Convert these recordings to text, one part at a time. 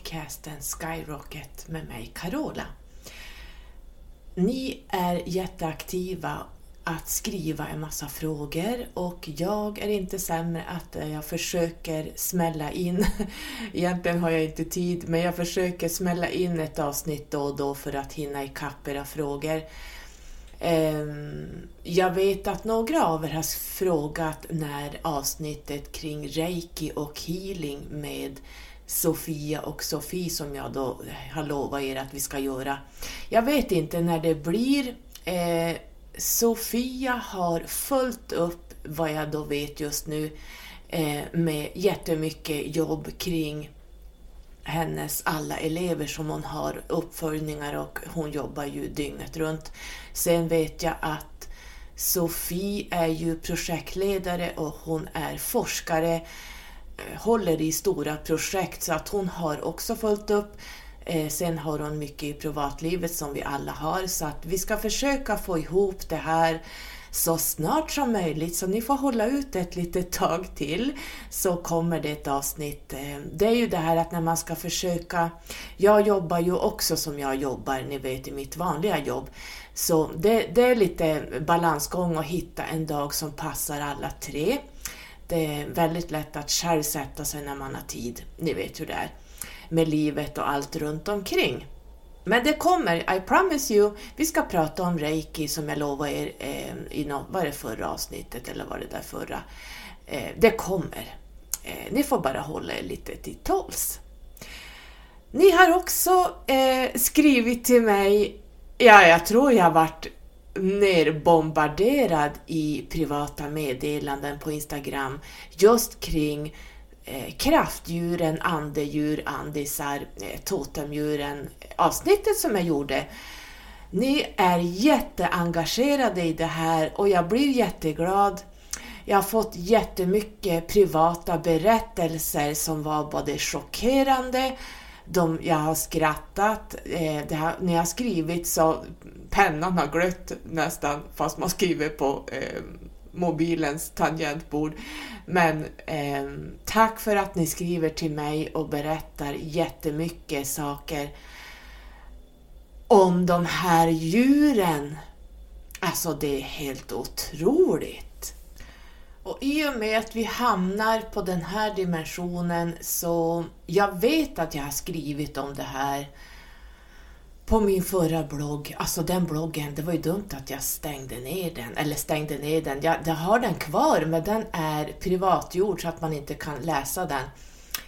Podcasten Skyrocket med mig Carola. Ni är jätteaktiva att skriva en massa frågor och jag är inte sämre att jag försöker smälla in, egentligen har jag inte tid, men jag försöker smälla in ett avsnitt då och då för att hinna ikapp era frågor. Ehm, jag vet att några av er har frågat när avsnittet kring reiki och healing med Sofia och Sofie som jag då eh, har lovat er att vi ska göra. Jag vet inte när det blir. Eh, Sofia har följt upp vad jag då vet just nu eh, med jättemycket jobb kring hennes alla elever som hon har uppföljningar och hon jobbar ju dygnet runt. Sen vet jag att Sofie är ju projektledare och hon är forskare, eh, håller i stora projekt så att hon har också följt upp. Eh, sen har hon mycket i privatlivet som vi alla har så att vi ska försöka få ihop det här så snart som möjligt, så ni får hålla ut ett litet tag till, så kommer det ett avsnitt. Eh, det är ju det här att när man ska försöka, jag jobbar ju också som jag jobbar, ni vet i mitt vanliga jobb, så det, det är lite balansgång att hitta en dag som passar alla tre. Det är väldigt lätt att själv sätta sig när man har tid, ni vet hur det är, med livet och allt runt omkring. Men det kommer, I promise you. Vi ska prata om reiki som jag lovade er eh, i något, var det förra avsnittet eller var det där förra? Eh, det kommer. Eh, ni får bara hålla er lite till tåls. Ni har också eh, skrivit till mig, ja jag tror jag varit nerbombarderad i privata meddelanden på Instagram just kring eh, kraftdjuren, andedjur, andisar, eh, totemdjuren, avsnittet som jag gjorde. Ni är jätteengagerade i det här och jag blir jätteglad. Jag har fått jättemycket privata berättelser som var både chockerande, de, jag har skrattat, eh, har, när jag har skrivit så pennan har glött nästan fast man skriver på eh, mobilens tangentbord. Men eh, tack för att ni skriver till mig och berättar jättemycket saker om de här djuren. Alltså det är helt otroligt. Och i och med att vi hamnar på den här dimensionen så jag vet att jag har skrivit om det här på min förra blogg, alltså den bloggen, det var ju dumt att jag stängde ner den, eller stängde ner den. Jag, jag har den kvar, men den är privatgjord så att man inte kan läsa den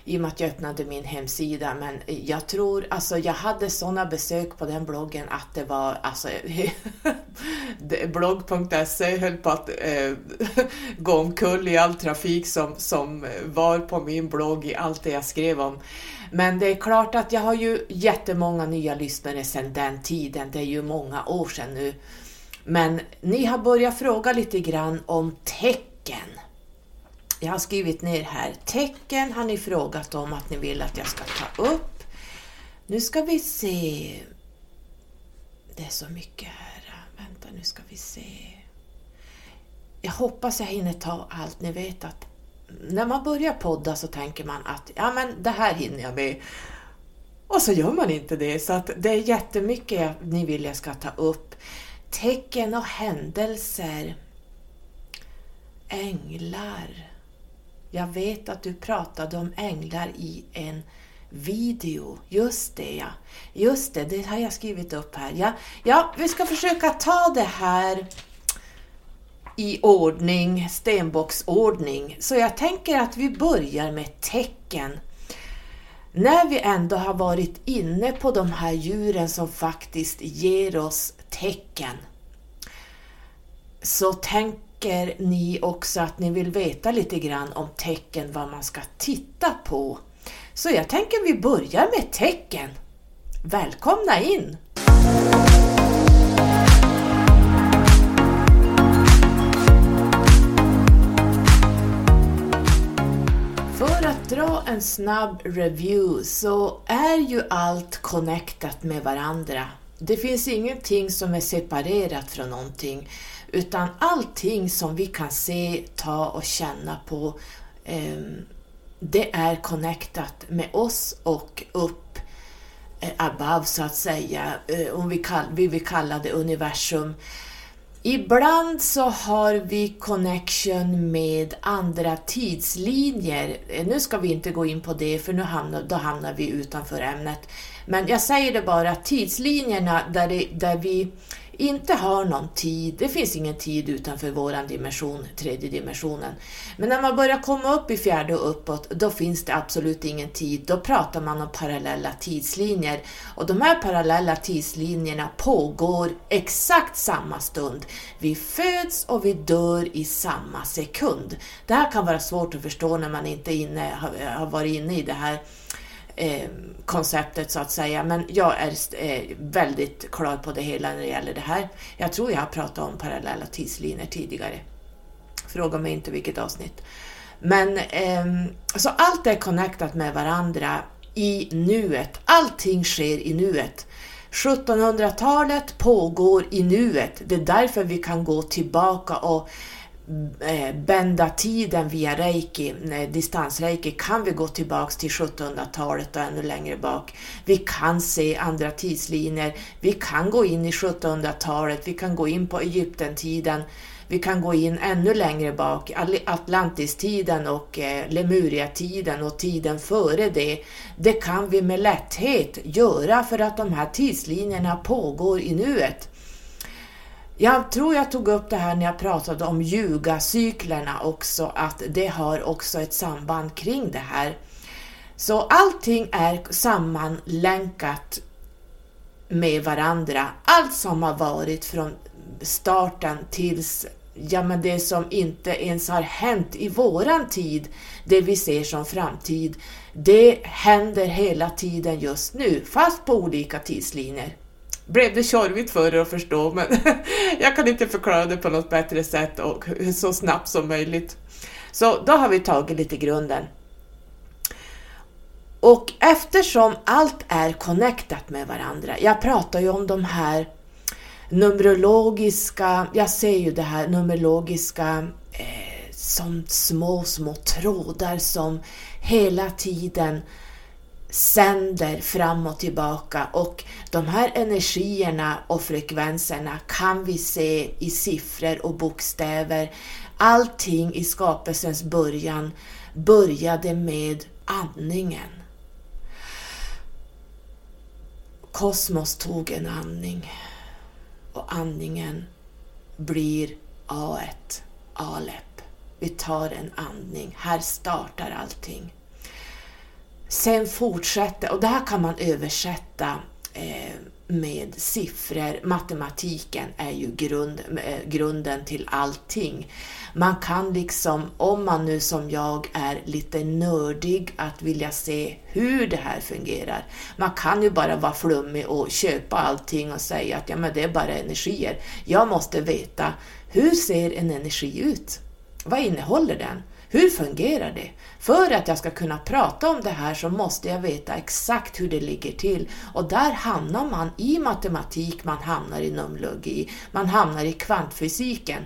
i och med att jag öppnade min hemsida. Men jag tror, alltså jag hade sådana besök på den bloggen att det var, alltså blogg.se höll på att eh, gå omkull i all trafik som, som var på min blogg i allt det jag skrev om. Men det är klart att jag har ju jättemånga nya lyssnare sedan den tiden, det är ju många år sedan nu. Men ni har börjat fråga lite grann om tecken. Jag har skrivit ner här, tecken har ni frågat om att ni vill att jag ska ta upp. Nu ska vi se. Det är så mycket här. Vänta, nu ska vi se. Jag hoppas jag hinner ta allt. Ni vet att när man börjar podda så tänker man att ja men det här hinner jag med. Och så gör man inte det. Så att det är jättemycket ni vill jag ska ta upp. Tecken och händelser. Änglar. Jag vet att du pratade om änglar i en video. Just det ja. Just det, det har jag skrivit upp här. Ja, ja vi ska försöka ta det här i ordning, stenbocksordning. Så jag tänker att vi börjar med tecken. När vi ändå har varit inne på de här djuren som faktiskt ger oss tecken, så tänk tänker ni också att ni vill veta lite grann om tecken, vad man ska titta på. Så jag tänker vi börjar med tecken. Välkomna in! För att dra en snabb review så är ju allt connectat med varandra. Det finns ingenting som är separerat från någonting utan allting som vi kan se, ta och känna på ehm, det är connectat med oss och upp eh, above så att säga, eh, om vi, kall, vi vill kalla det universum. Ibland så har vi connection med andra tidslinjer. Eh, nu ska vi inte gå in på det för nu hamnar, då hamnar vi utanför ämnet. Men jag säger det bara, tidslinjerna där, det, där vi inte har någon tid, det finns ingen tid utanför våran dimension, tredje dimensionen. Men när man börjar komma upp i fjärde och uppåt, då finns det absolut ingen tid. Då pratar man om parallella tidslinjer. Och de här parallella tidslinjerna pågår exakt samma stund. Vi föds och vi dör i samma sekund. Det här kan vara svårt att förstå när man inte inne, har varit inne i det här eh, konceptet så att säga. Men jag är eh, väldigt klar på det hela när det gäller det här. Jag tror jag har pratat om parallella tidslinjer tidigare. Fråga mig inte vilket avsnitt. Men eh, så allt är connectat med varandra i nuet. Allting sker i nuet. 1700-talet pågår i nuet. Det är därför vi kan gå tillbaka och Eh, bända tiden via reiki, eh, distansreiki, kan vi gå tillbaks till 1700-talet och ännu längre bak. Vi kan se andra tidslinjer, vi kan gå in i 1700-talet, vi kan gå in på Egyptentiden, vi kan gå in ännu längre bak, Atlantistiden och eh, Lemuriatiden och tiden före det. Det kan vi med lätthet göra för att de här tidslinjerna pågår i nuet. Jag tror jag tog upp det här när jag pratade om ljugacyklerna också, att det har också ett samband kring det här. Så allting är sammanlänkat med varandra. Allt som har varit från starten tills ja, men det som inte ens har hänt i våran tid, det vi ser som framtid, det händer hela tiden just nu, fast på olika tidslinjer blev det tjorvigt för er att förstå, men jag kan inte förklara det på något bättre sätt och så snabbt som möjligt. Så då har vi tagit lite grunden. Och eftersom allt är connectat med varandra, jag pratar ju om de här numerologiska, jag ser ju det här numerologiska eh, som små, små trådar som hela tiden sänder fram och tillbaka och de här energierna och frekvenserna kan vi se i siffror och bokstäver. Allting i skapelsens början började med andningen. Kosmos tog en andning och andningen blir A1, Alep. Vi tar en andning, här startar allting. Sen fortsätter, och det här kan man översätta eh, med siffror. Matematiken är ju grund, eh, grunden till allting. Man kan liksom, om man nu som jag är lite nördig, att vilja se hur det här fungerar. Man kan ju bara vara flummig och köpa allting och säga att ja, men det är bara energier. Jag måste veta, hur ser en energi ut? Vad innehåller den? Hur fungerar det? För att jag ska kunna prata om det här så måste jag veta exakt hur det ligger till. Och där hamnar man i matematik, man hamnar i numlogi, man hamnar i kvantfysiken.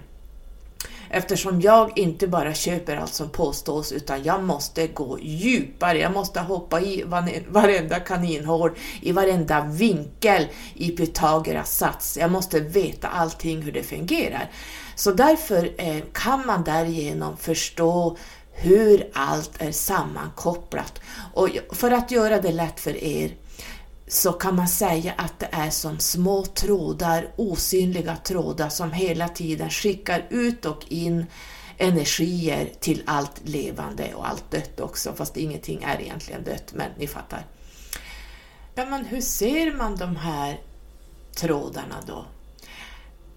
Eftersom jag inte bara köper allt som påstås utan jag måste gå djupare, jag måste hoppa i varenda kaninhål, i varenda vinkel i Pythagoras sats. Jag måste veta allting hur det fungerar. Så därför eh, kan man därigenom förstå hur allt är sammankopplat. Och för att göra det lätt för er så kan man säga att det är som små trådar, osynliga trådar som hela tiden skickar ut och in energier till allt levande och allt dött också, fast ingenting är egentligen dött, men ni fattar. Ja, men hur ser man de här trådarna då?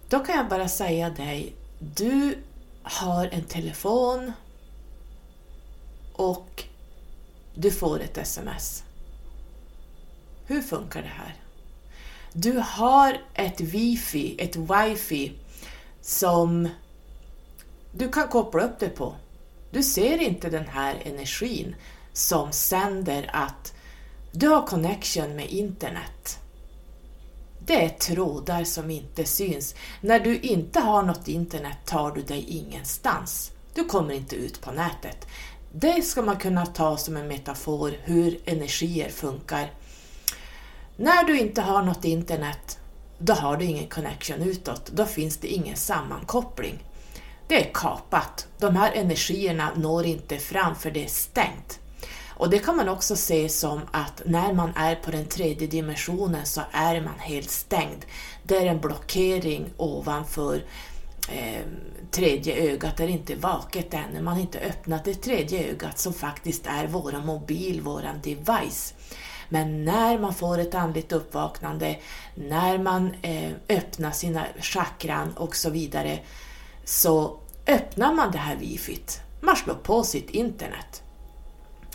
Då kan jag bara säga dig, du har en telefon och du får ett sms. Hur funkar det här? Du har ett wifi, ett wifi som du kan koppla upp det på. Du ser inte den här energin som sänder att du har connection med internet. Det är trådar som inte syns. När du inte har något internet tar du dig ingenstans. Du kommer inte ut på nätet. Det ska man kunna ta som en metafor hur energier funkar. När du inte har något internet, då har du ingen connection utåt. Då finns det ingen sammankoppling. Det är kapat. De här energierna når inte fram för det är stängt. Och det kan man också se som att när man är på den tredje dimensionen så är man helt stängd. Det är en blockering ovanför eh, tredje ögat, det är inte vaket ännu. Man har inte öppnat det tredje ögat som faktiskt är våran mobil, våran device. Men när man får ett andligt uppvaknande, när man eh, öppnar sina chakran och så vidare, så öppnar man det här wifit. Man slår på sitt internet.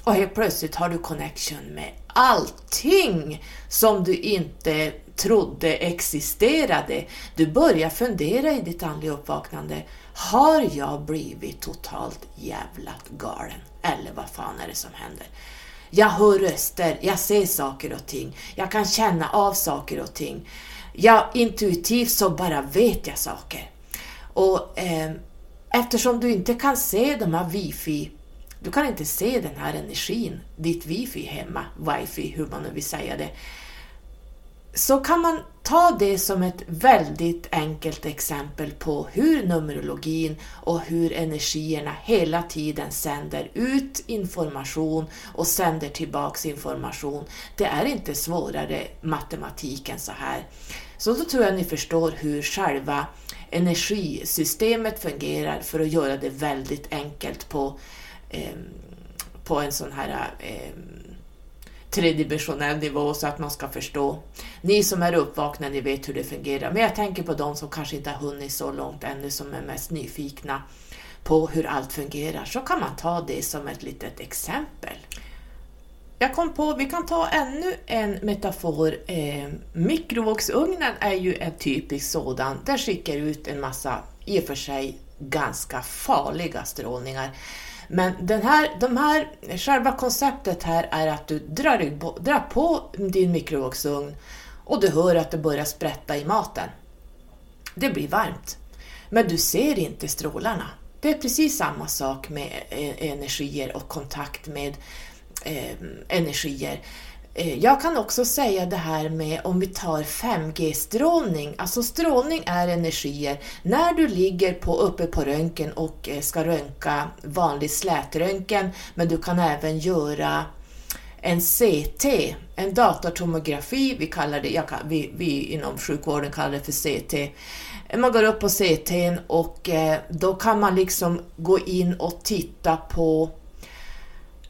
Och helt plötsligt har du connection med allting som du inte trodde existerade. Du börjar fundera i ditt andliga uppvaknande. Har jag blivit totalt jävlat galen? Eller vad fan är det som händer? Jag hör röster, jag ser saker och ting, jag kan känna av saker och ting. Jag intuitivt så bara vet jag saker. Och eh, eftersom du inte kan se de här wifi du kan inte se den här energin, ditt wifi hemma, wifi, hur man nu vill säga det. Så kan man ta det som ett väldigt enkelt exempel på hur numerologin och hur energierna hela tiden sänder ut information och sänder tillbaks information. Det är inte svårare matematik än så här. Så då tror jag ni förstår hur själva energisystemet fungerar för att göra det väldigt enkelt på eh, på en sån här eh, tredimensionell nivå så att man ska förstå. Ni som är uppvaknade, ni vet hur det fungerar. Men jag tänker på de som kanske inte har hunnit så långt ännu, som är mest nyfikna på hur allt fungerar. Så kan man ta det som ett litet exempel. Jag kom på, vi kan ta ännu en metafor. Eh, mikrovågsugnen är ju en typisk sådan. Den skickar ut en massa, i och för sig, ganska farliga strålningar. Men den här, de här, själva konceptet här är att du drar, drar på din mikrovågsugn och du hör att det börjar sprätta i maten. Det blir varmt. Men du ser inte strålarna. Det är precis samma sak med eh, energier och kontakt med eh, energier. Eh, jag kan också säga det här med om vi tar 5G-strålning, alltså strålning är energier. När du ligger på, uppe på röntgen och eh, ska röntga vanlig slätröntgen, men du kan även göra en CT, en datortomografi, vi kallar det, jag, vi, vi, inom sjukvården kallar det för CT. Man går upp på CT och eh, då kan man liksom gå in och titta på,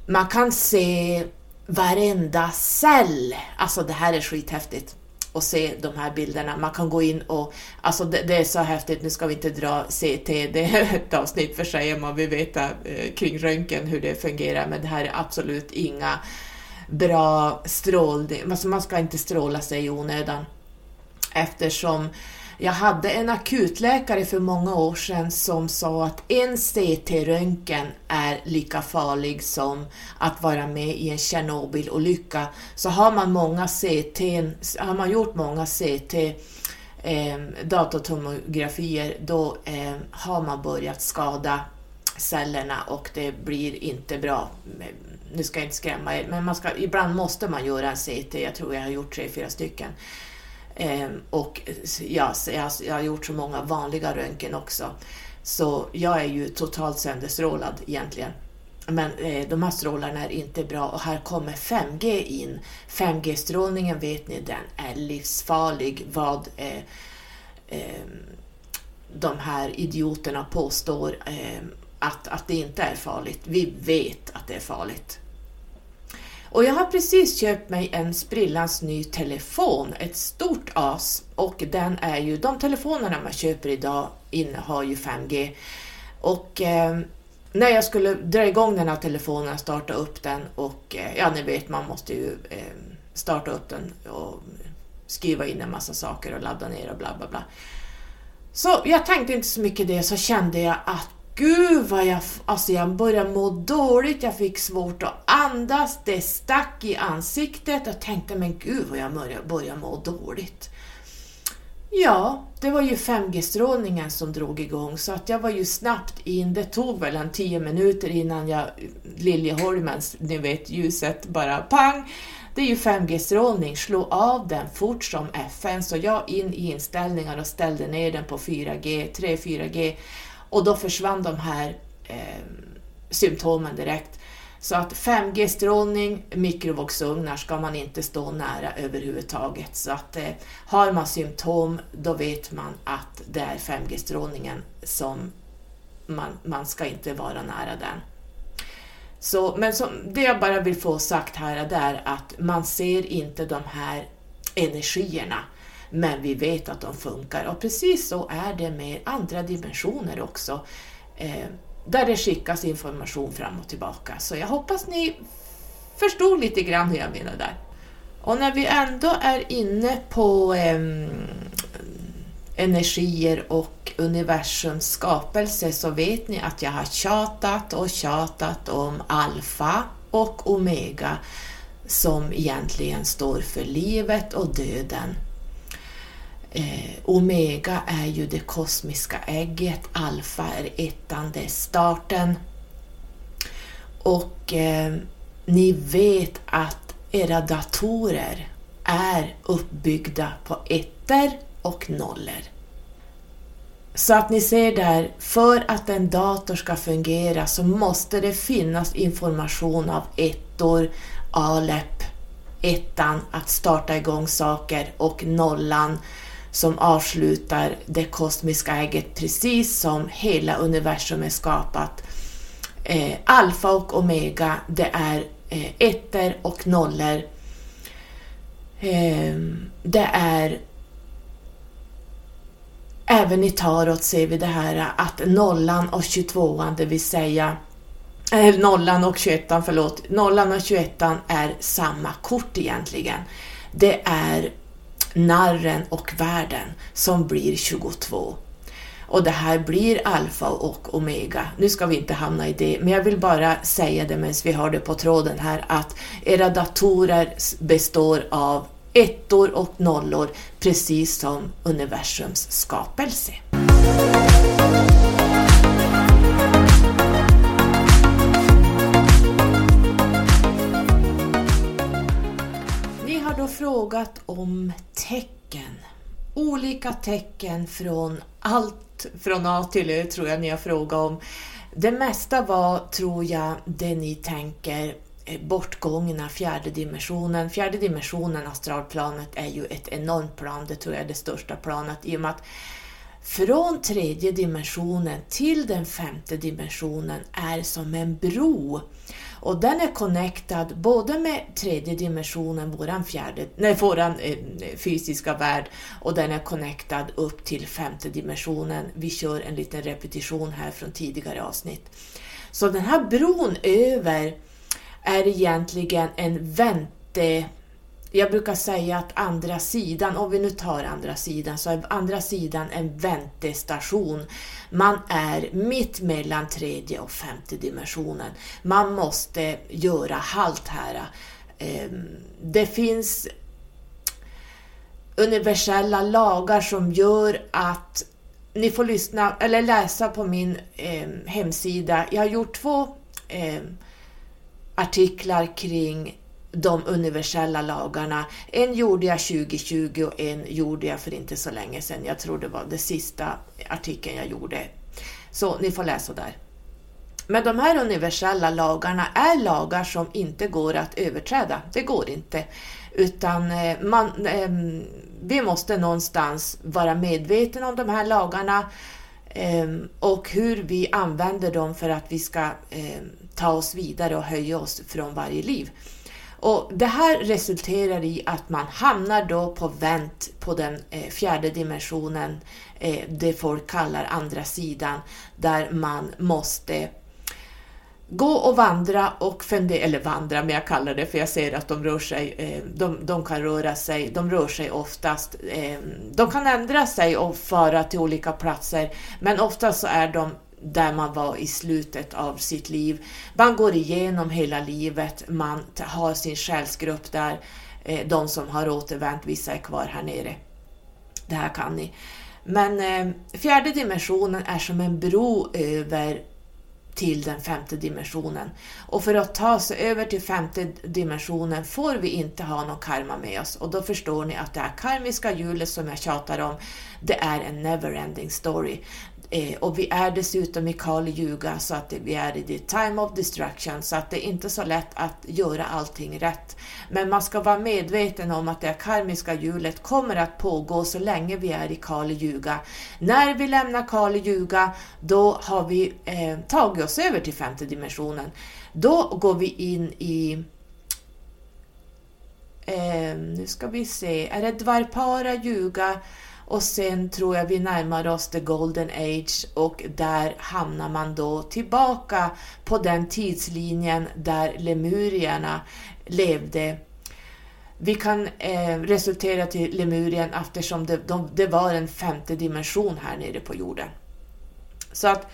man kan se varenda cell. Alltså det här är skithäftigt att se de här bilderna. Man kan gå in och, alltså det, det, är så häftigt, nu ska vi inte dra CT, det är ett avsnitt för sig om man vill veta eh, kring röntgen hur det fungerar, men det här är absolut inga bra strålning, alltså man ska inte stråla sig i onödan. Eftersom jag hade en akutläkare för många år sedan som sa att en CT-röntgen är lika farlig som att vara med i en Tjernobylolycka. Så har man, många CT, har man gjort många CT eh, datortomografier då eh, har man börjat skada cellerna och det blir inte bra. Nu ska jag inte skrämma er, men man ska, ibland måste man göra en CT. Jag tror jag har gjort tre, fyra stycken. Eh, och ja, jag, jag har gjort så många vanliga röntgen också. Så jag är ju totalt sönderstrålad egentligen. Men eh, de här strålarna är inte bra och här kommer 5G in. 5G-strålningen vet ni, den är livsfarlig. Vad eh, eh, de här idioterna påstår eh, att, att det inte är farligt. Vi vet att det är farligt. Och jag har precis köpt mig en sprillans ny telefon, ett stort as. Och den är ju, de telefonerna man köper idag innehar ju 5G. Och eh, när jag skulle dra igång den här telefonen, starta upp den och eh, ja, ni vet man måste ju eh, starta upp den och skriva in en massa saker och ladda ner och bla bla bla. Så jag tänkte inte så mycket det, så kände jag att Gud vad jag, alltså jag började må dåligt, jag fick svårt att andas, det stack i ansiktet. Jag tänkte, men gud vad jag började, började må dåligt. Ja, det var ju 5G-strålningen som drog igång så att jag var ju snabbt in. Det tog väl en tio minuter innan jag Liljeholmens, ni vet ljuset bara pang. Det är ju 5G-strålning, slå av den fort som FN så jag in i inställningar och ställde ner den på 4G, 3-4G och då försvann de här eh, symptomen direkt. Så att 5G-strålning, mikrovågsugnar ska man inte stå nära överhuvudtaget. Så att eh, har man symptom då vet man att det är 5G-strålningen som man, man ska inte vara nära den. Så, men som, det jag bara vill få sagt här är att man ser inte de här energierna men vi vet att de funkar och precis så är det med andra dimensioner också. Eh, där det skickas information fram och tillbaka. Så jag hoppas ni förstod lite grann hur jag menar där. Och när vi ändå är inne på eh, energier och universums skapelse så vet ni att jag har tjatat och tjatat om alfa och omega som egentligen står för livet och döden. Eh, omega är ju det kosmiska ägget, alfa är ettan, det är starten. Och eh, ni vet att era datorer är uppbyggda på ettor och nollor. Så att ni ser där, för att en dator ska fungera så måste det finnas information av ettor, ALEP, ettan att starta igång saker och nollan som avslutar det kosmiska ägget precis som hela universum är skapat. Eh, alfa och omega, det är eh, ettor och nollor. Eh, det är Även i tarot ser vi det här att nollan och 22an, det vill säga eh, nollan och 21 förlåt, nollan och 21 är samma kort egentligen. Det är narren och världen som blir 22. Och det här blir alfa och omega. Nu ska vi inte hamna i det, men jag vill bara säga det medan vi har det på tråden här att era datorer består av ettor och nollor precis som universums skapelse. Frågat om tecken. Olika tecken från allt från A till Ö tror jag ni har frågat om. Det mesta var, tror jag, det ni tänker eh, bortgångna fjärde dimensionen. Fjärde dimensionen, astralplanet, är ju ett enormt plan. Det tror jag är det största planet i och med att från tredje dimensionen till den femte dimensionen är som en bro. Och den är connectad både med tredje dimensionen, våran, fjärde, nej, våran eh, fysiska värld, och den är connectad upp till femte dimensionen. Vi kör en liten repetition här från tidigare avsnitt. Så den här bron över är egentligen en vänte jag brukar säga att andra sidan, om vi nu tar andra sidan, så är andra sidan en väntestation. Man är mitt mellan tredje och femte dimensionen. Man måste göra halt här. Ehm, det finns universella lagar som gör att ni får lyssna eller läsa på min eh, hemsida. Jag har gjort två eh, artiklar kring de universella lagarna. En gjorde jag 2020 och en gjorde jag för inte så länge sedan. Jag tror det var den sista artikeln jag gjorde. Så ni får läsa där. Men de här universella lagarna är lagar som inte går att överträda. Det går inte. Utan eh, man, ehm, vi måste någonstans vara medvetna om de här lagarna ehm, och hur vi använder dem för att vi ska ehm, ta oss vidare och höja oss från varje liv. Och Det här resulterar i att man hamnar då på vänt på den eh, fjärde dimensionen, eh, det folk kallar andra sidan, där man måste gå och vandra och fundera, eller vandra, men jag kallar det för jag ser att de rör sig, eh, de, de kan röra sig, de rör sig oftast, de kan ändra sig och fara till olika platser, men oftast så är de där man var i slutet av sitt liv. Man går igenom hela livet, man har sin själsgrupp där, eh, de som har återvänt, vissa är kvar här nere. Det här kan ni. Men eh, fjärde dimensionen är som en bro över till den femte dimensionen. Och för att ta sig över till femte dimensionen får vi inte ha någon karma med oss. Och då förstår ni att det här karmiska hjulet som jag tjatar om, det är en never-ending story. Eh, och vi är dessutom i Kali Yuga, så att vi är i the time of destruction, så att det är inte så lätt att göra allting rätt. Men man ska vara medveten om att det karmiska hjulet kommer att pågå så länge vi är i Kali Yuga. När vi lämnar Kali Yuga, då har vi eh, tagit oss över till femte dimensionen. Då går vi in i eh, nu ska vi se, är det Dvarpara Yuga och sen tror jag vi närmar oss the golden age och där hamnar man då tillbaka på den tidslinjen där lemurierna levde. Vi kan eh, resultera till Lemurien eftersom det, de, det var en femte dimension här nere på jorden. Så att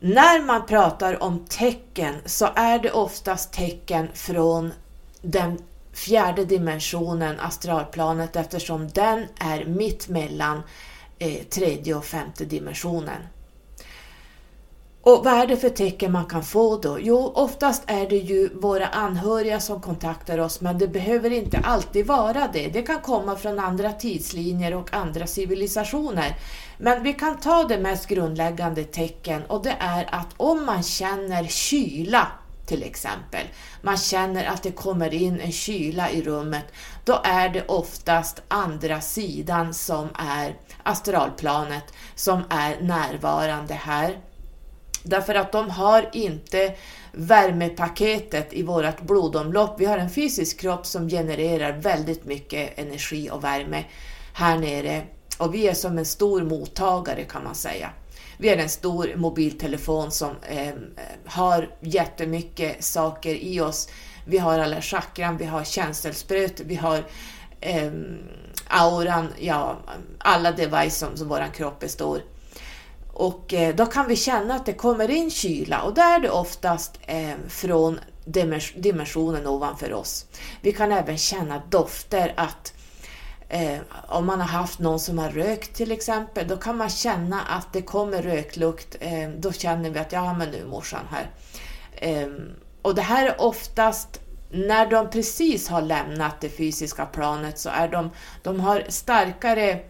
när man pratar om tecken så är det oftast tecken från den fjärde dimensionen, astralplanet, eftersom den är mitt mellan eh, tredje och femte dimensionen. Och vad är det för tecken man kan få då? Jo, oftast är det ju våra anhöriga som kontaktar oss, men det behöver inte alltid vara det. Det kan komma från andra tidslinjer och andra civilisationer. Men vi kan ta det mest grundläggande tecken och det är att om man känner kyla till exempel, man känner att det kommer in en kyla i rummet, då är det oftast andra sidan som är astralplanet som är närvarande här. Därför att de har inte värmepaketet i vårt blodomlopp. Vi har en fysisk kropp som genererar väldigt mycket energi och värme här nere och vi är som en stor mottagare kan man säga. Vi är en stor mobiltelefon som eh, har jättemycket saker i oss. Vi har alla chakran, vi har känselspröt, vi har eh, auran, ja, alla device som, som vår kropp består. Och eh, då kan vi känna att det kommer in kyla och där är det oftast eh, från dimensionen ovanför oss. Vi kan även känna dofter att Eh, om man har haft någon som har rökt till exempel, då kan man känna att det kommer röklukt. Eh, då känner vi att ja, men nu är morsan här. Eh, och det här är oftast när de precis har lämnat det fysiska planet så är de, de har starkare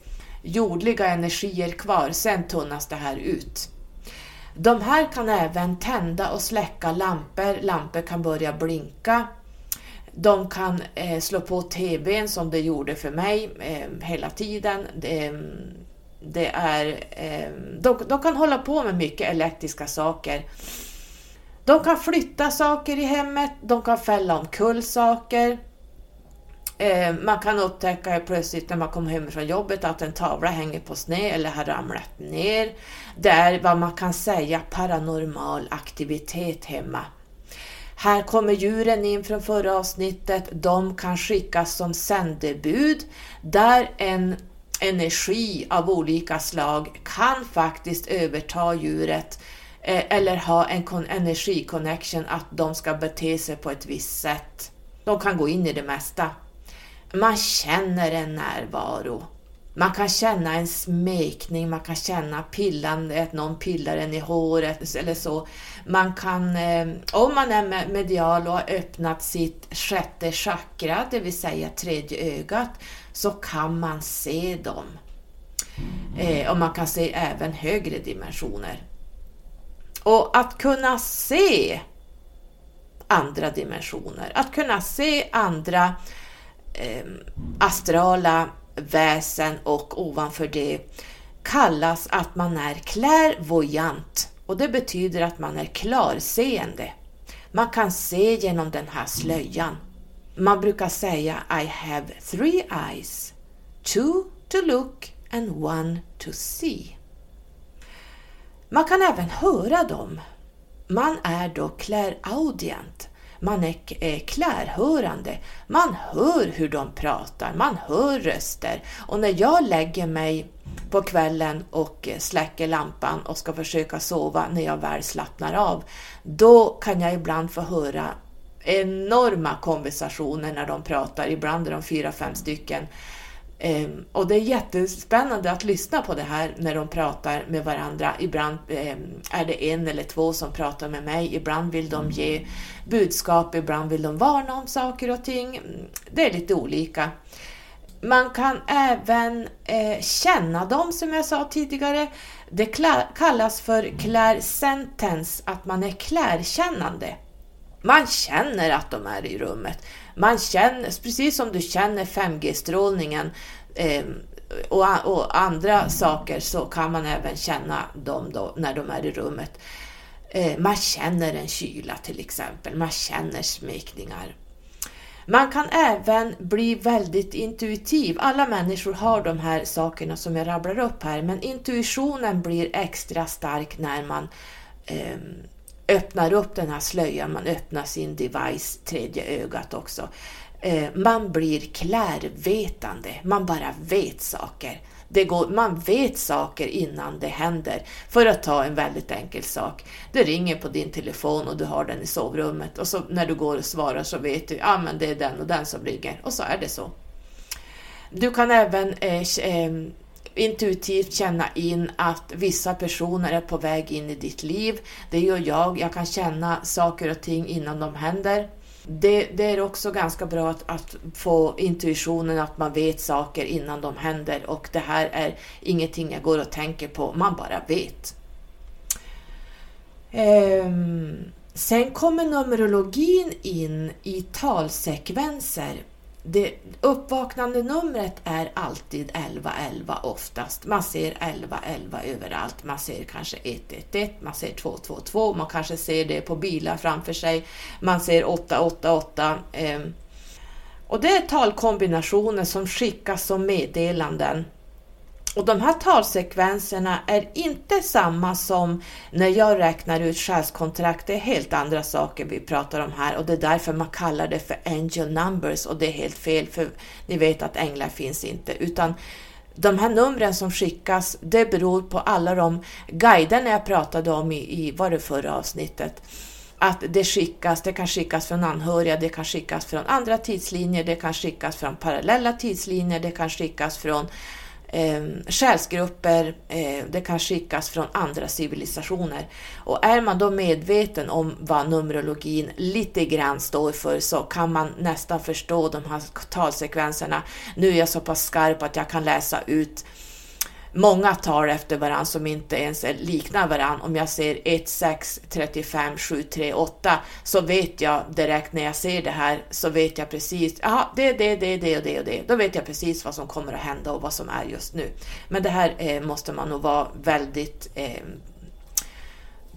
jordliga energier kvar, sen tunnas det här ut. De här kan även tända och släcka lampor, lampor kan börja blinka de kan eh, slå på TVn som det gjorde för mig eh, hela tiden. Det, det är, eh, de, de, kan hålla på med mycket elektriska saker. De kan flytta saker i hemmet, de kan fälla omkull saker. Eh, man kan upptäcka plötsligt när man kommer hem från jobbet att en tavla hänger på sned eller har ramlat ner. Det är vad man kan säga paranormal aktivitet hemma. Här kommer djuren in från förra avsnittet. De kan skickas som sändebud där en energi av olika slag kan faktiskt överta djuret eh, eller ha en energiconnection att de ska bete sig på ett visst sätt. De kan gå in i det mesta. Man känner en närvaro. Man kan känna en smekning, man kan känna pillandet, någon pillar en i håret eller så. Man kan, eh, om man är medial och har öppnat sitt sjätte chakra, det vill säga tredje ögat, så kan man se dem. Eh, och man kan se även högre dimensioner. Och att kunna se andra dimensioner, att kunna se andra eh, astrala väsen och ovanför det kallas att man är klärvoyant och det betyder att man är klarseende. Man kan se genom den här slöjan. Man brukar säga I have three eyes, two to look and one to see. Man kan även höra dem. Man är då clairaudient man är eh, klärhörande. Man hör hur de pratar, man hör röster. Och när jag lägger mig på kvällen och eh, släcker lampan och ska försöka sova när jag väl slappnar av, då kan jag ibland få höra enorma konversationer när de pratar, ibland är de fyra, fem stycken. Um, och det är jättespännande att lyssna på det här när de pratar med varandra. Ibland um, är det en eller två som pratar med mig, ibland vill de ge budskap, ibland vill de varna om saker och ting. Det är lite olika. Man kan även eh, känna dem som jag sa tidigare. Det kallas för clairsentence, att man är klärkännande. Man känner att de är i rummet. Man känner, precis som du känner 5G-strålningen eh, och, och, andra saker så kan man även känna dem då, när de är i rummet. Eh, man känner en kyla till exempel, man känner smekningar. Man kan även bli väldigt intuitiv. Alla människor har de här sakerna som jag rabblar upp här, men intuitionen blir extra stark när man eh, öppnar upp den här slöjan, man öppnar sin device, tredje ögat också. Eh, man blir klärvetande, man bara vet saker. Det går, man vet saker innan det händer. För att ta en väldigt enkel sak. Det ringer på din telefon och du har den i sovrummet och så när du går och svarar så vet du, ja ah, men det är den och den som ringer och så är det så. Du kan även eh, eh intuitivt känna in att vissa personer är på väg in i ditt liv. Det gör jag. Jag kan känna saker och ting innan de händer. Det, det, är också ganska bra att, att, få intuitionen att man vet saker innan de händer och det här är ingenting jag går och tänker på, man bara vet. Ehm, sen kommer numerologin in i talsekvenser det uppvaknande numret är alltid 1111 oftast. Man ser 1111 överallt. Man ser kanske 111, man ser 222, man kanske ser det på bilar framför sig. Man ser 888. Eh, och det är talkombinationer som skickas som meddelanden och de här talsekvenserna är inte samma som när jag räknar ut själskontrakt. Det är helt andra saker vi pratar om här och det är därför man kallar det för angel numbers och det är helt fel för ni vet att änglar finns inte utan de här numren som skickas, det beror på alla de guiderna jag pratade om i, i var det förra avsnittet. Att det skickas, det kan skickas från anhöriga, det kan skickas från andra tidslinjer, det kan skickas från parallella tidslinjer, det kan skickas från eh, själsgrupper, eh, det kan skickas från andra civilisationer. Och är man då medveten om vad Numerologin lite grann står för så kan man nästan förstå de här talsekvenserna. Nu är jag så pass skarp att jag kan läsa ut många tal efter varandra som inte ens liknar varandra. Om jag ser 1, 6, 35, 7, 3, 8 så vet jag direkt när jag ser det här så vet jag precis, ja det är det, det, är det och det och det. Då vet jag precis vad som kommer att hända och vad som är just nu. Men det här eh, måste man nog vara väldigt eh,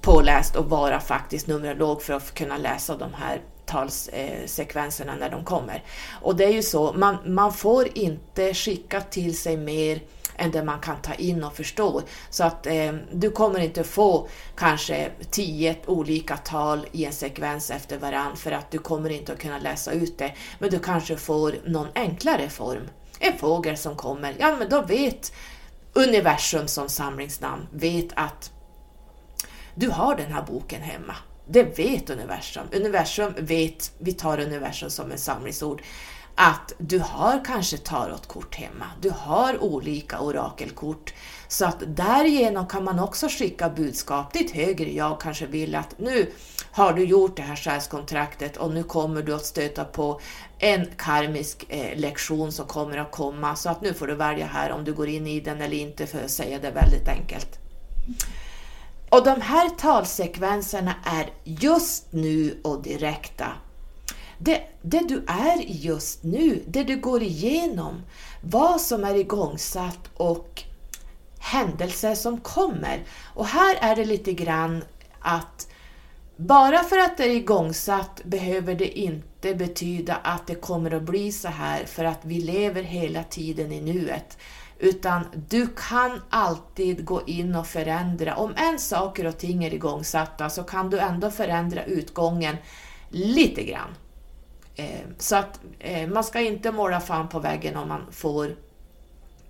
påläst och vara faktiskt numerolog för att kunna läsa de här talssekvenserna eh, när de kommer. Och det är ju så, man, man får inte skicka till sig mer än det man kan ta in och förstå. Så att eh, du kommer inte få kanske tio olika tal i en sekvens efter varann för att du kommer inte att kunna läsa ut det. Men du kanske får någon enklare form. En fågel som kommer, ja men då vet universum som samlingsnamn vet att du har den här boken hemma. Det vet universum. Universum vet, vi tar universum som en samlingsord, att du har kanske tarotkort hemma, du har olika orakelkort, så att därigenom kan man också skicka budskap. Ditt högre jag kanske vill att nu har du gjort det här själskontraktet och nu kommer du att stöta på en karmisk eh, lektion som kommer att komma, så att nu får du välja här om du går in i den eller inte, för att säga det väldigt enkelt. Och de här talsekvenserna är just nu och direkta det, det du är just nu, det du går igenom, vad som är igångsatt och händelser som kommer. Och här är det lite grann att bara för att det är igångsatt behöver det inte betyda att det kommer att bli så här för att vi lever hela tiden i nuet. Utan du kan alltid gå in och förändra. Om en saker och ting är igångsatta så kan du ändå förändra utgången lite grann. Eh, så att eh, man ska inte måla fan på väggen om man får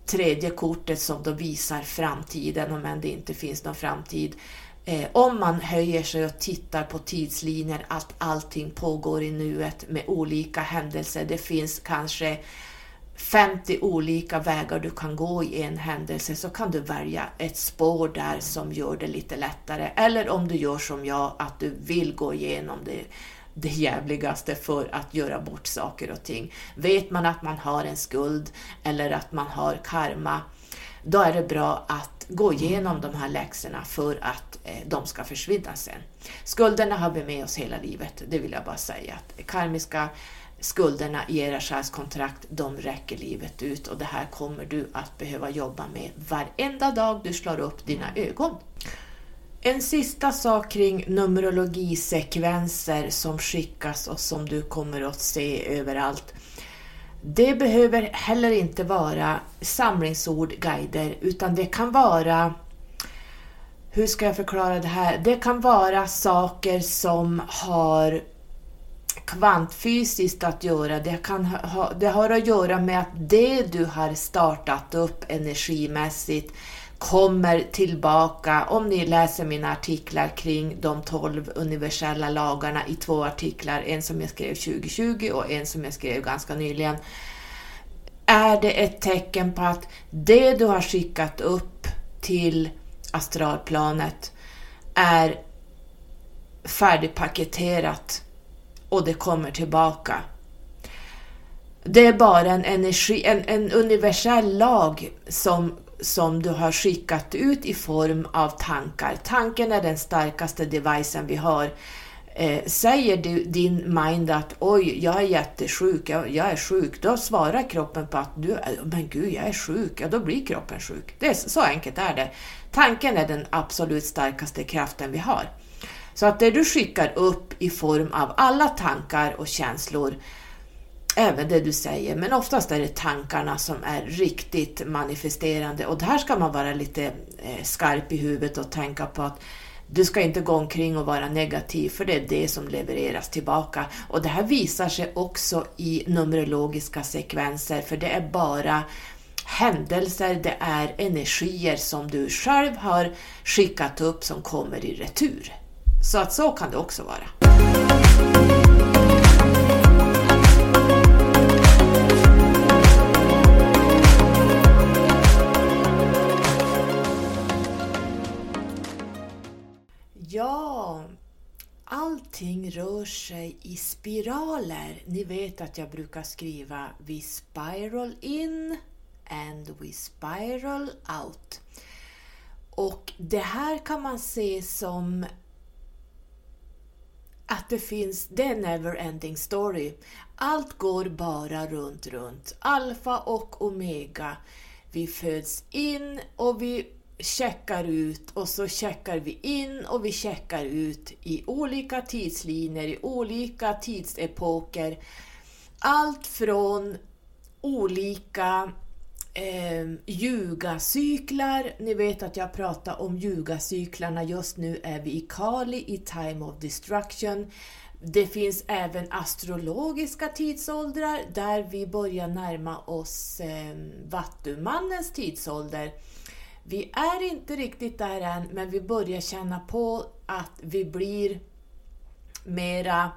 tredje kortet som då visar framtiden, om än det inte finns någon framtid. Eh, om man höjer sig och tittar på tidslinjer, att allting pågår i nuet med olika händelser. Det finns kanske 50 olika vägar du kan gå i en händelse så kan du välja ett spår där som gör det lite lättare. Eller om du gör som jag, att du vill gå igenom det, det jävligaste för att göra bort saker och ting. Vet man att man har en skuld eller att man har karma, då är det bra att gå igenom de här läxorna för att eh, de ska försvinna sen. Skulderna har vi med oss hela livet, det vill jag bara säga. Att karmiska skulderna i era själskontrakt, de räcker livet ut och det här kommer du att behöva jobba med varenda dag du slår upp dina ögon. En sista sak kring numerologisekvenser som skickas och som du kommer att se överallt. Det behöver heller inte vara samlingsord, guider, utan det kan vara hur ska jag förklara det här? Det kan vara saker som har kvantfysiskt att göra. Det, kan ha, det har att göra med att det du har startat upp energimässigt kommer tillbaka. Om ni läser mina artiklar kring de 12 universella lagarna i två artiklar, en som jag skrev 2020 och en som jag skrev ganska nyligen, är det ett tecken på att det du har skickat upp till astralplanet är färdigpaketerat och det kommer tillbaka. Det är bara en energi, en, en universell lag som, som du har skickat ut i form av tankar. Tanken är den starkaste devicen vi har. Eh, säger du, din mind att oj, jag är jättesjuk, jag, jag, är sjuk, då svarar kroppen på att du, eh, men gud, jag är sjuk, ja då blir kroppen sjuk. Det är, så enkelt är det. Tanken är den absolut starkaste kraften vi har. Så att det du skickar upp i form av alla tankar och känslor, även det du säger, men oftast är det tankarna som är riktigt manifesterande och här ska man vara lite eh, skarp i huvudet och tänka på att du ska inte gå omkring och vara negativ, för det är det som levereras tillbaka. Och det här visar sig också i numerologiska sekvenser, för det är bara händelser, det är energier som du själv har skickat upp som kommer i retur. Så att så kan det också vara. Ja, allting rör sig i spiraler. Ni vet att jag brukar skriva We spiral in and we spiral out. Och det här kan man se som att det finns, det är never ending story. Allt går bara runt, runt. Alfa och omega. Vi föds in och vi checkar ut och så checkar vi in och vi checkar ut i olika tidslinjer, i olika tidsepoker. Allt från olika eh, ljugacyklar. Ni vet att jag pratar om ljugacyklarna. Just nu är vi i Kali, i Time of Destruction. Det finns även astrologiska tidsåldrar där vi börjar närma oss eh, Vattumannens tidsålder. Vi är inte riktigt där än, men vi börjar känna på att vi blir mera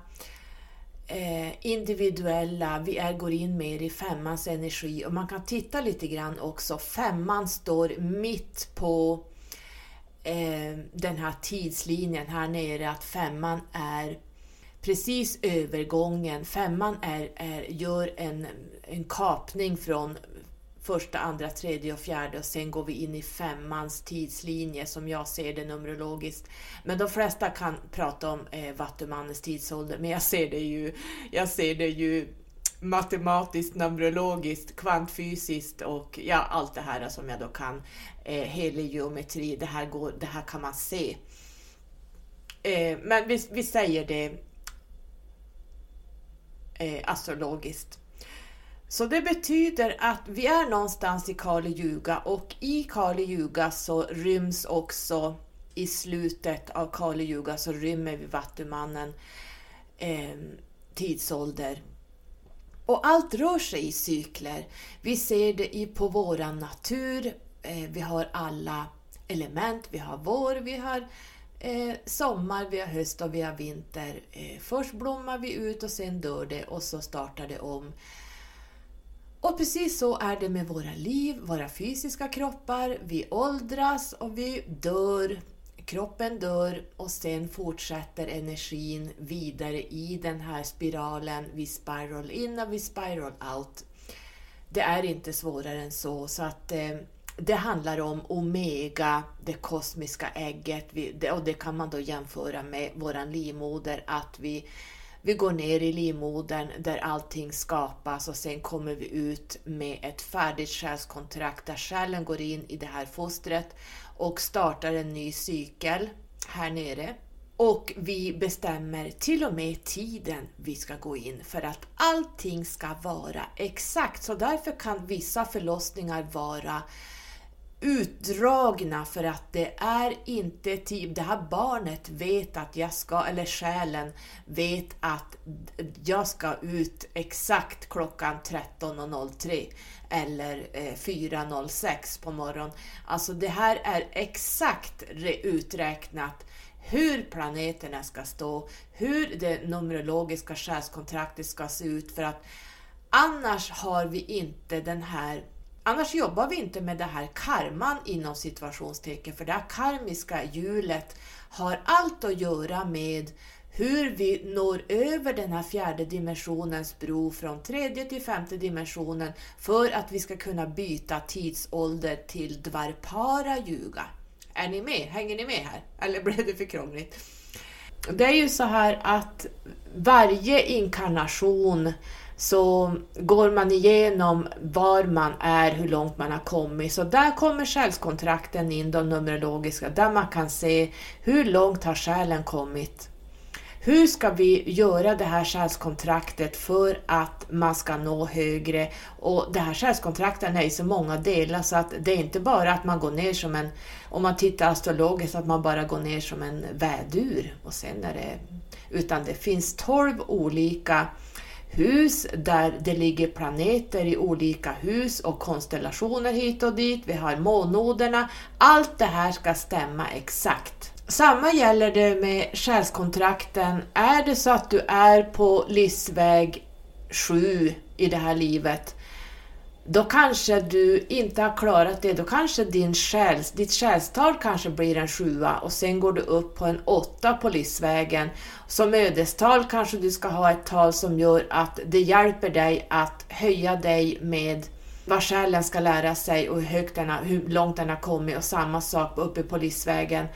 eh, individuella, vi är, går in mer i femmans energi och man kan titta lite grann också. Femman står mitt på eh, den här tidslinjen här nere, att femman är precis övergången. Femman är, är, gör en, en kapning från första, andra, tredje och fjärde och sen går vi in i femmans tidslinje som jag ser det numerologiskt. Men de flesta kan prata om eh, Vattumannens tidsålder, men jag ser det ju, jag ser det ju matematiskt, numerologiskt, kvantfysiskt och ja, allt det här som jag då kan. Eh, helig geometri, det här, går, det här kan man se. Eh, men vi, vi säger det eh, astrologiskt. Så det betyder att vi är någonstans i Kali Yuga och i Kali Yuga så ryms också i slutet av Kali Yuga så rymmer vi Vattumannen eh, tidsålder. Och allt rör sig i cykler. Vi ser det i, på våran natur. Eh, vi har alla element. Vi har vår, vi har eh, sommar, vi har höst och vi har vinter. Eh, först blommar vi ut och sen dör det och så startar det om. Och precis så är det med våra liv, våra fysiska kroppar. Vi åldras och vi dör. Kroppen dör och sen fortsätter energin vidare i den här spiralen. Vi spiral in och vi spiral out. Det är inte svårare än så. så att eh, det handlar om Omega, det kosmiska ägget, och det kan man då jämföra med våran livmoder, att vi, vi går ner i livmodern där allting skapas och sen kommer vi ut med ett färdigt själskontrakt där själen går in i det här fostret och startar en ny cykel här nere. Och vi bestämmer till och med tiden vi ska gå in för att allting ska vara exakt. Så därför kan vissa förlossningar vara utdragna för att det är inte tid. Det här barnet vet att jag ska, eller själen vet att jag ska ut exakt klockan 13.03 eller eh, 4.06 på morgonen. Alltså det här är exakt uträknat hur planeterna ska stå, hur det numerologiska själskontraktet ska se ut för att annars har vi inte den här Annars jobbar vi inte med det här karman inom situationstecken, för det här karmiska hjulet har allt att göra med hur vi når över den här fjärde dimensionens bro från tredje till femte dimensionen för att vi ska kunna byta tidsålder till Dvarpara Yuga. Är ni med? Hänger ni med här? Eller blev det för krångligt? Det är ju så här att varje inkarnation så går man igenom var man är, hur långt man har kommit. Så där kommer själskontrakten in, de numerologiska, där man kan se hur långt har själen kommit. Hur ska vi göra det här själskontraktet för att man ska nå högre? Och det här själskontraktet är i så många delar så att det är inte bara att man går ner som en, om man tittar astrologiskt, att man bara går ner som en vädur och sen är det, utan det finns tolv olika hus där det ligger planeter i olika hus och konstellationer hit och dit. Vi har månnoderna. Allt det här ska stämma exakt. Samma gäller det med själskontrakten. Är det så att du är på livsväg 7 i det här livet, då kanske du inte har klarat det. Då kanske din själs, ditt själstal kanske blir en sjua och sen går du upp på en åtta på livsvägen. Som ödestal kanske du ska ha ett tal som gör att det hjälper dig att höja dig med vad själen ska lära sig och hur, högt den har, hur långt den har kommit och samma sak uppe på livsvägen.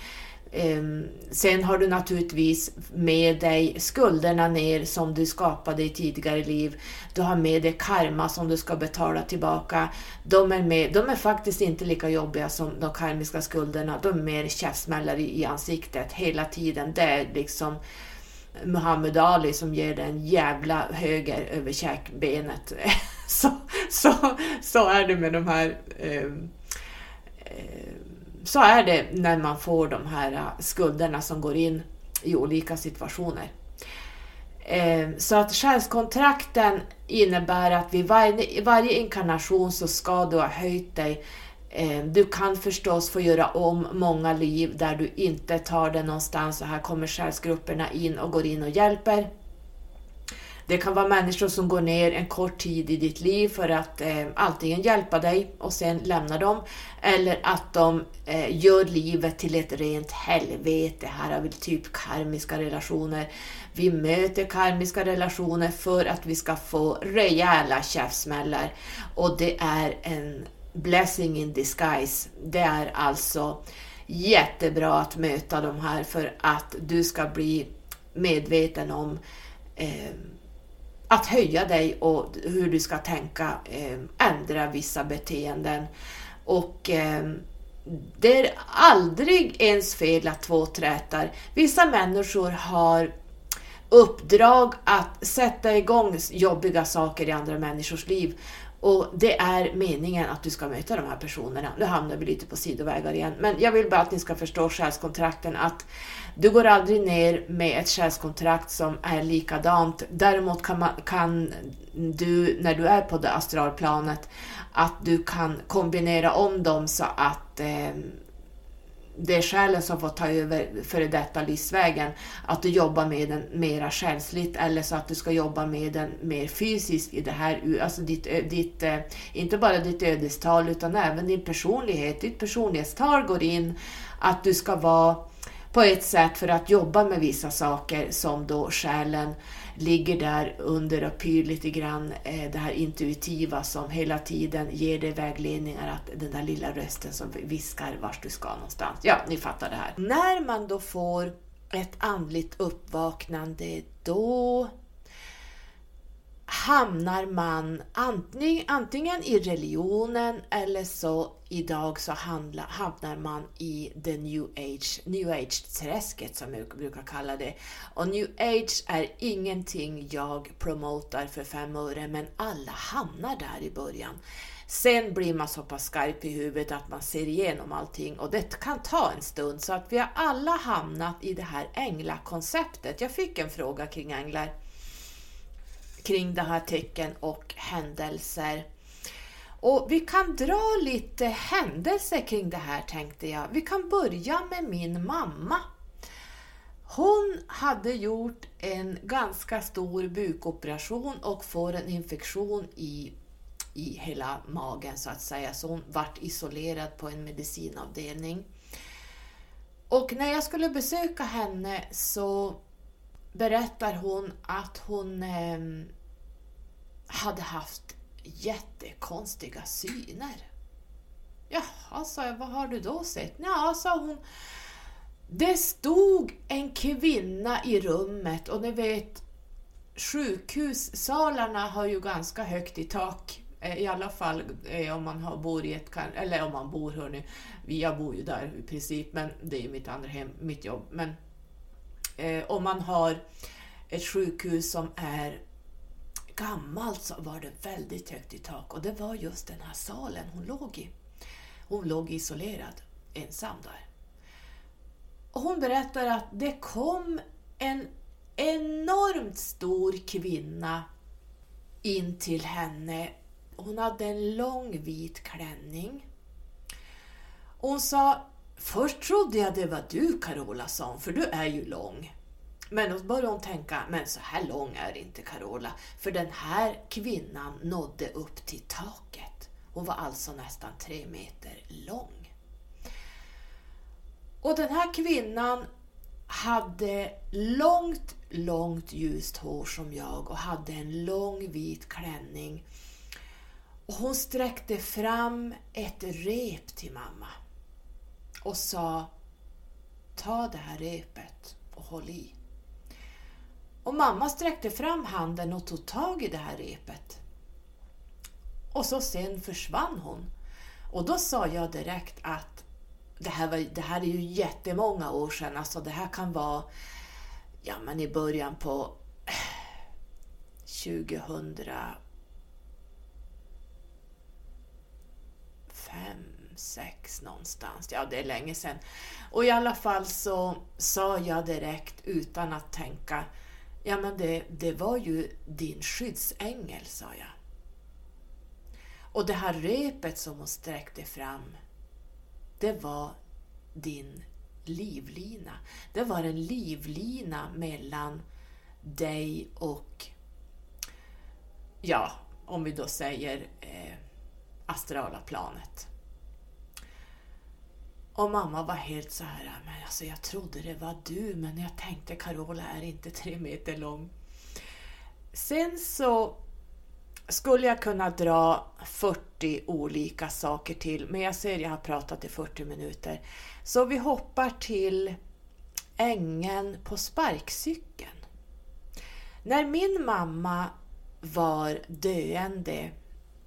Ehm, sen har du naturligtvis med dig skulderna ner som du skapade i tidigare liv. Du har med dig karma som du ska betala tillbaka. De är, med, de är faktiskt inte lika jobbiga som de karmiska skulderna. De är mer käftsmällar i, i ansiktet hela tiden. Det är liksom Muhammad Ali som ger dig en jävla höger över käkbenet. så, så, så är det med de här eh, eh, så är det när man får de här äh, skulderna som går in i olika situationer. Ehm, så att själskontrakten innebär att vid varje, varje inkarnation så ska du ha höjt dig. Ehm, du kan förstås få göra om många liv där du inte tar det någonstans och här kommer själsgrupperna in och går in och hjälper. Det kan vara människor som går ner en kort tid i ditt liv för att eh, antingen hjälpa dig och sen lämna dem, eller att de eh, gör livet till ett rent helvete. Här har vi typ karmiska relationer. Vi möter karmiska relationer för att vi ska få rejäla käftsmällar och det är en blessing in disguise. Det är alltså jättebra att möta de här för att du ska bli medveten om eh, att höja dig och hur du ska tänka, eh, ändra vissa beteenden. Och eh, det är aldrig ens fel att två trätar. Vissa människor har uppdrag att sätta igång jobbiga saker i andra människors liv. Och det är meningen att du ska möta de här personerna. Nu hamnar vi lite på sidovägar igen. Men jag vill bara att ni ska förstå själskontrakten att du går aldrig ner med ett själskontrakt som är likadant. Däremot kan, man, kan du, när du är på det astralplanet, att du kan kombinera om dem så att eh, det är själen som får ta över före detta livsvägen. Att du jobbar med den mera själsligt eller så att du ska jobba med den mer fysiskt i det här, alltså ditt, ditt, inte bara ditt ödestal utan även din personlighet. Ditt personlighetstal går in, att du ska vara på ett sätt för att jobba med vissa saker som då själen ligger där under och pyr lite grann eh, det här intuitiva som hela tiden ger dig vägledningar, att den där lilla rösten som viskar vart du ska någonstans. Ja, ni fattar det här. När man då får ett andligt uppvaknande, då hamnar man antingen, antingen i religionen eller så idag så handla, hamnar man i the new age, new age-träsket som jag brukar kalla det. Och new age är ingenting jag promotar för fem öre, men alla hamnar där i början. Sen blir man så pass skarp i huvudet att man ser igenom allting och det kan ta en stund. Så att vi har alla hamnat i det här änglakonceptet. Jag fick en fråga kring änglar kring det här tecken och händelser. Och vi kan dra lite händelser kring det här tänkte jag. Vi kan börja med min mamma. Hon hade gjort en ganska stor bukoperation och får en infektion i, i hela magen så att säga, så hon vart isolerad på en medicinavdelning. Och när jag skulle besöka henne så berättar hon att hon eh, hade haft jättekonstiga syner. Jaha, sa jag, vad har du då sett? Ja, sa hon, det stod en kvinna i rummet och ni vet, sjukhussalarna har ju ganska högt i tak. Eh, I alla fall eh, om man har, bor i ett, eller om man bor, hörni, jag bor ju där i princip, men det är ju mitt andra hem, mitt jobb. Men eh, om man har ett sjukhus som är gammalt så var det väldigt högt i tak och det var just den här salen hon låg i. Hon låg isolerad, ensam där. Och hon berättar att det kom en enormt stor kvinna in till henne. Hon hade en lång vit klänning. hon sa, först trodde jag det var du Carola, sa hon, för du är ju lång. Men då började hon tänka, men så här lång är inte Carola, för den här kvinnan nådde upp till taket. Hon var alltså nästan tre meter lång. Och den här kvinnan hade långt, långt ljust hår som jag och hade en lång vit klänning. Och hon sträckte fram ett rep till mamma och sa Ta det här repet och håll i. Och mamma sträckte fram handen och tog tag i det här repet. Och så sen försvann hon. Och då sa jag direkt att det här, var, det här är ju jättemånga år sedan, alltså det här kan vara ja, men i början på 2005, sex någonstans. Ja, det är länge sedan. Och i alla fall så sa jag direkt utan att tänka Ja, men det, det var ju din skyddsängel, sa jag. Och det här repet som hon sträckte fram, det var din livlina. Det var en livlina mellan dig och, ja, om vi då säger eh, astrala planet. Och mamma var helt så här, men alltså jag trodde det var du, men jag tänkte Carola är inte tre meter lång. Sen så skulle jag kunna dra 40 olika saker till, men jag ser jag har pratat i 40 minuter. Så vi hoppar till ängen på sparkcykeln. När min mamma var döende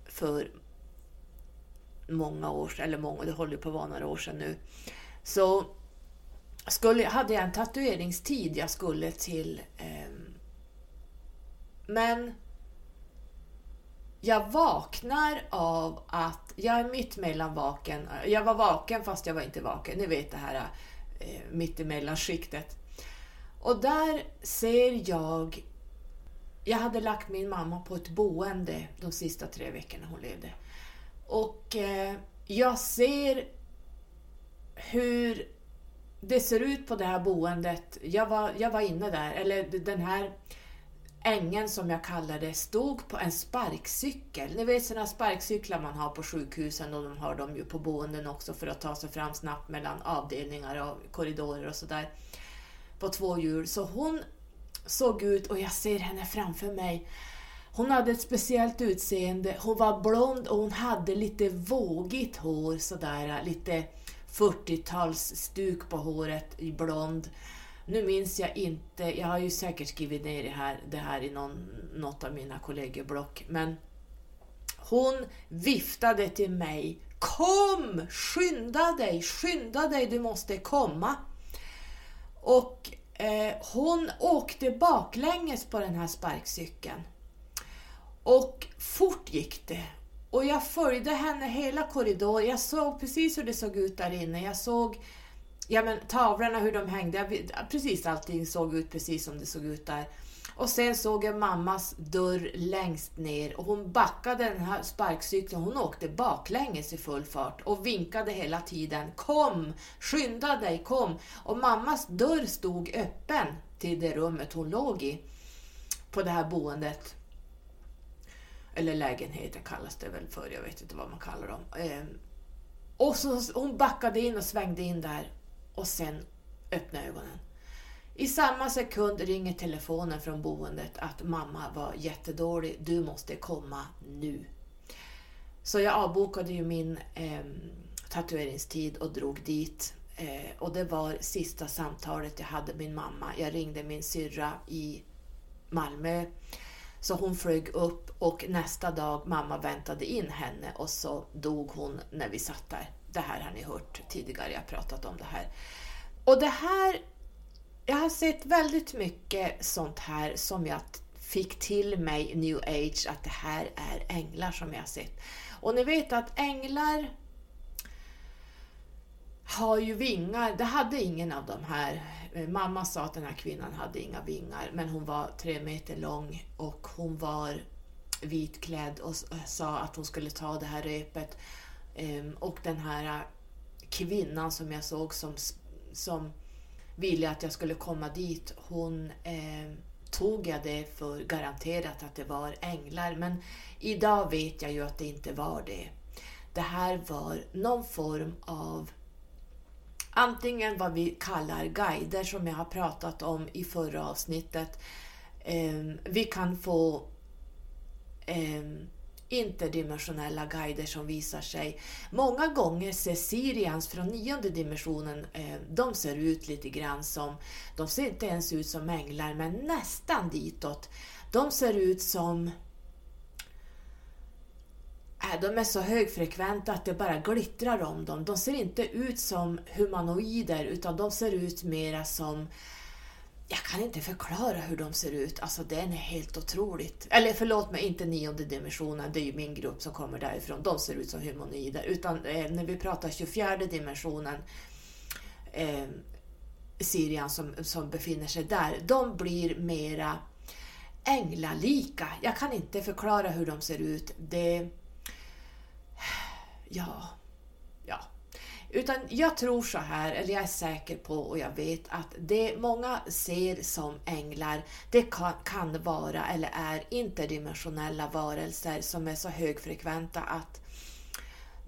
för många år sedan, eller många, det håller på att vara några år sedan nu, så skulle, hade jag en tatueringstid jag skulle till. Eh, men jag vaknar av att jag är mitt mellan vaken. Jag var vaken fast jag var inte vaken. Ni vet det här eh, mittemellan skiktet. Och där ser jag jag hade lagt min mamma på ett boende de sista tre veckorna hon levde. Och eh, jag ser hur det ser ut på det här boendet, jag var, jag var inne där, eller den här ängen som jag kallar det, stod på en sparkcykel. Ni vet sådana sparkcyklar man har på sjukhusen och de har de ju på boenden också för att ta sig fram snabbt mellan avdelningar och korridorer och sådär. På två hjul. Så hon såg ut, och jag ser henne framför mig, hon hade ett speciellt utseende, hon var blond och hon hade lite vågigt hår sådär, äh, lite 40-talsstuk på håret i blond. Nu minns jag inte, jag har ju säkert skrivit ner det här, det här i någon, något av mina kollegieblock, men hon viftade till mig. Kom! Skynda dig, skynda dig, du måste komma. Och eh, hon åkte baklänges på den här sparkcykeln. Och fort gick det. Och jag följde henne hela korridoren. Jag såg precis hur det såg ut där inne. Jag såg ja, men, tavlorna, hur de hängde. Precis allting såg ut precis som det såg ut där. Och sen såg jag mammas dörr längst ner och hon backade den här sparkcykeln. Hon åkte baklänges i full fart och vinkade hela tiden. Kom! Skynda dig, kom! Och mammas dörr stod öppen till det rummet hon låg i på det här boendet. Eller lägenheten kallas det väl för, jag vet inte vad man kallar dem. Ehm, och så hon backade in och svängde in där och sen öppnade ögonen. I samma sekund ringer telefonen från boendet att mamma var jättedålig, du måste komma nu. Så jag avbokade ju min eh, tatueringstid och drog dit. Eh, och det var sista samtalet jag hade med min mamma. Jag ringde min syrra i Malmö. Så hon flög upp och nästa dag mamma väntade in henne och så dog hon när vi satt där. Det här har ni hört tidigare, jag har pratat om det här. Och det här, jag har sett väldigt mycket sånt här som jag fick till mig new age, att det här är änglar som jag har sett. Och ni vet att änglar har ju vingar. Det hade ingen av de här. Eh, mamma sa att den här kvinnan hade inga vingar, men hon var tre meter lång och hon var vitklädd och eh, sa att hon skulle ta det här repet. Ehm, och den här kvinnan som jag såg som, som ville att jag skulle komma dit, hon eh, tog jag det för garanterat att det var änglar. Men idag vet jag ju att det inte var det. Det här var någon form av antingen vad vi kallar guider som jag har pratat om i förra avsnittet. Ehm, vi kan få ehm, interdimensionella guider som visar sig. Många gånger ser Sirians från nionde dimensionen, ehm, de ser ut lite grann som, de ser inte ens ut som änglar, men nästan ditåt. De ser ut som äh, de är så högfrekventa att det bara glittrar om dem. De ser inte ut som humanoider utan de ser ut mera som jag kan inte förklara hur de ser ut. Alltså den är helt otroligt. Eller förlåt mig, inte nionde dimensionen, det är ju min grupp som kommer därifrån. De ser ut som humanoider. Utan eh, när vi pratar 24 dimensionen, eh, Sirian som, som befinner sig där, de blir mera änglalika. Jag kan inte förklara hur de ser ut. Det... Ja, utan jag tror så här, eller jag är säker på och jag vet att det många ser som änglar, det kan, kan vara eller är interdimensionella varelser som är så högfrekventa att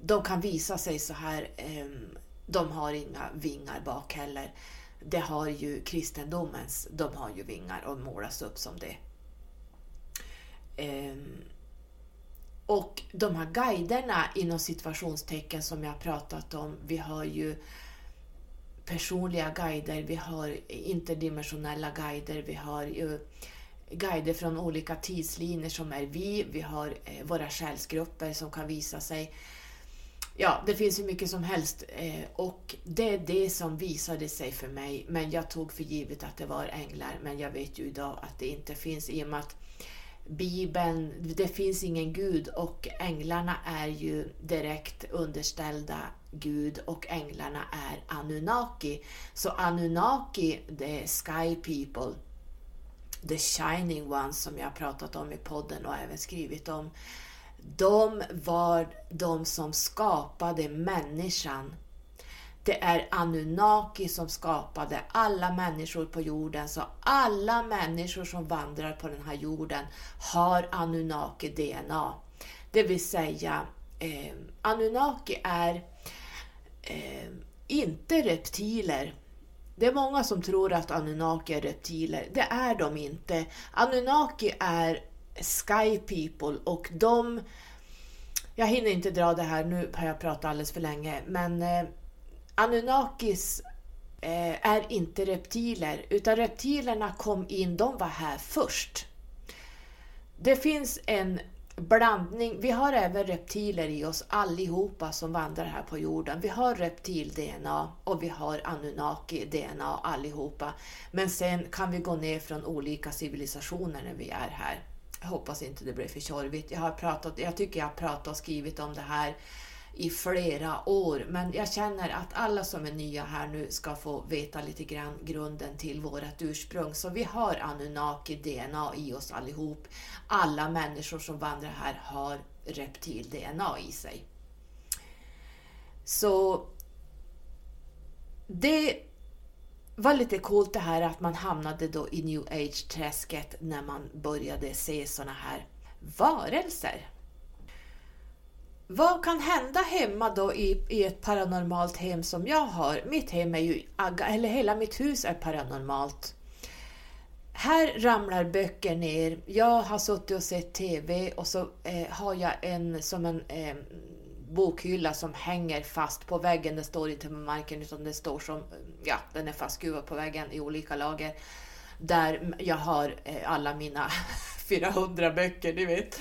de kan visa sig så här. Ehm, de har inga vingar bak heller. Det har ju kristendomens, de har ju vingar och målas upp som det. Ehm, och de här guiderna inom situationstecken som jag pratat om, vi har ju personliga guider, vi har interdimensionella guider, vi har ju guider från olika tidslinjer som är vi, vi har eh, våra själsgrupper som kan visa sig. Ja, det finns hur mycket som helst eh, och det är det som visade sig för mig. Men jag tog för givet att det var änglar, men jag vet ju idag att det inte finns i och med att Bibeln, det finns ingen Gud och änglarna är ju direkt underställda Gud och änglarna är Anunnaki. Så Anunnaki, det är Sky People, the shining ones som jag pratat om i podden och även skrivit om. De var de som skapade människan det är Anunnaki som skapade alla människor på jorden, så alla människor som vandrar på den här jorden har Anunnaki-DNA. Det vill säga, eh, Anunnaki är eh, inte reptiler. Det är många som tror att Anunnaki är reptiler. Det är de inte. Anunnaki är Sky People och de... Jag hinner inte dra det här, nu har jag pratat alldeles för länge, men eh, Anunnakis eh, är inte reptiler, utan reptilerna kom in, de var här först. Det finns en blandning. Vi har även reptiler i oss allihopa som vandrar här på jorden. Vi har reptil-DNA och vi har Anunnaki-DNA allihopa. Men sen kan vi gå ner från olika civilisationer när vi är här. Jag hoppas inte det blir för tjorvigt. Jag, har pratat, jag tycker jag har pratat och skrivit om det här i flera år. Men jag känner att alla som är nya här nu ska få veta lite grann grunden till vårt ursprung. Så vi har Anunnaki-DNA i oss allihop. Alla människor som vandrar här har reptil-DNA i sig. Så det var lite coolt det här att man hamnade då i new age-träsket när man började se såna här varelser. Vad kan hända hemma då i, i ett paranormalt hem som jag har? Mitt hem är ju, eller hela mitt hus är paranormalt. Här ramlar böcker ner. Jag har suttit och sett TV och så eh, har jag en som en eh, bokhylla som hänger fast på väggen. Det står inte på marken utan det står som, ja, den är fastskruvad på väggen i olika lager. Där jag har eh, alla mina 400 böcker, ni vet.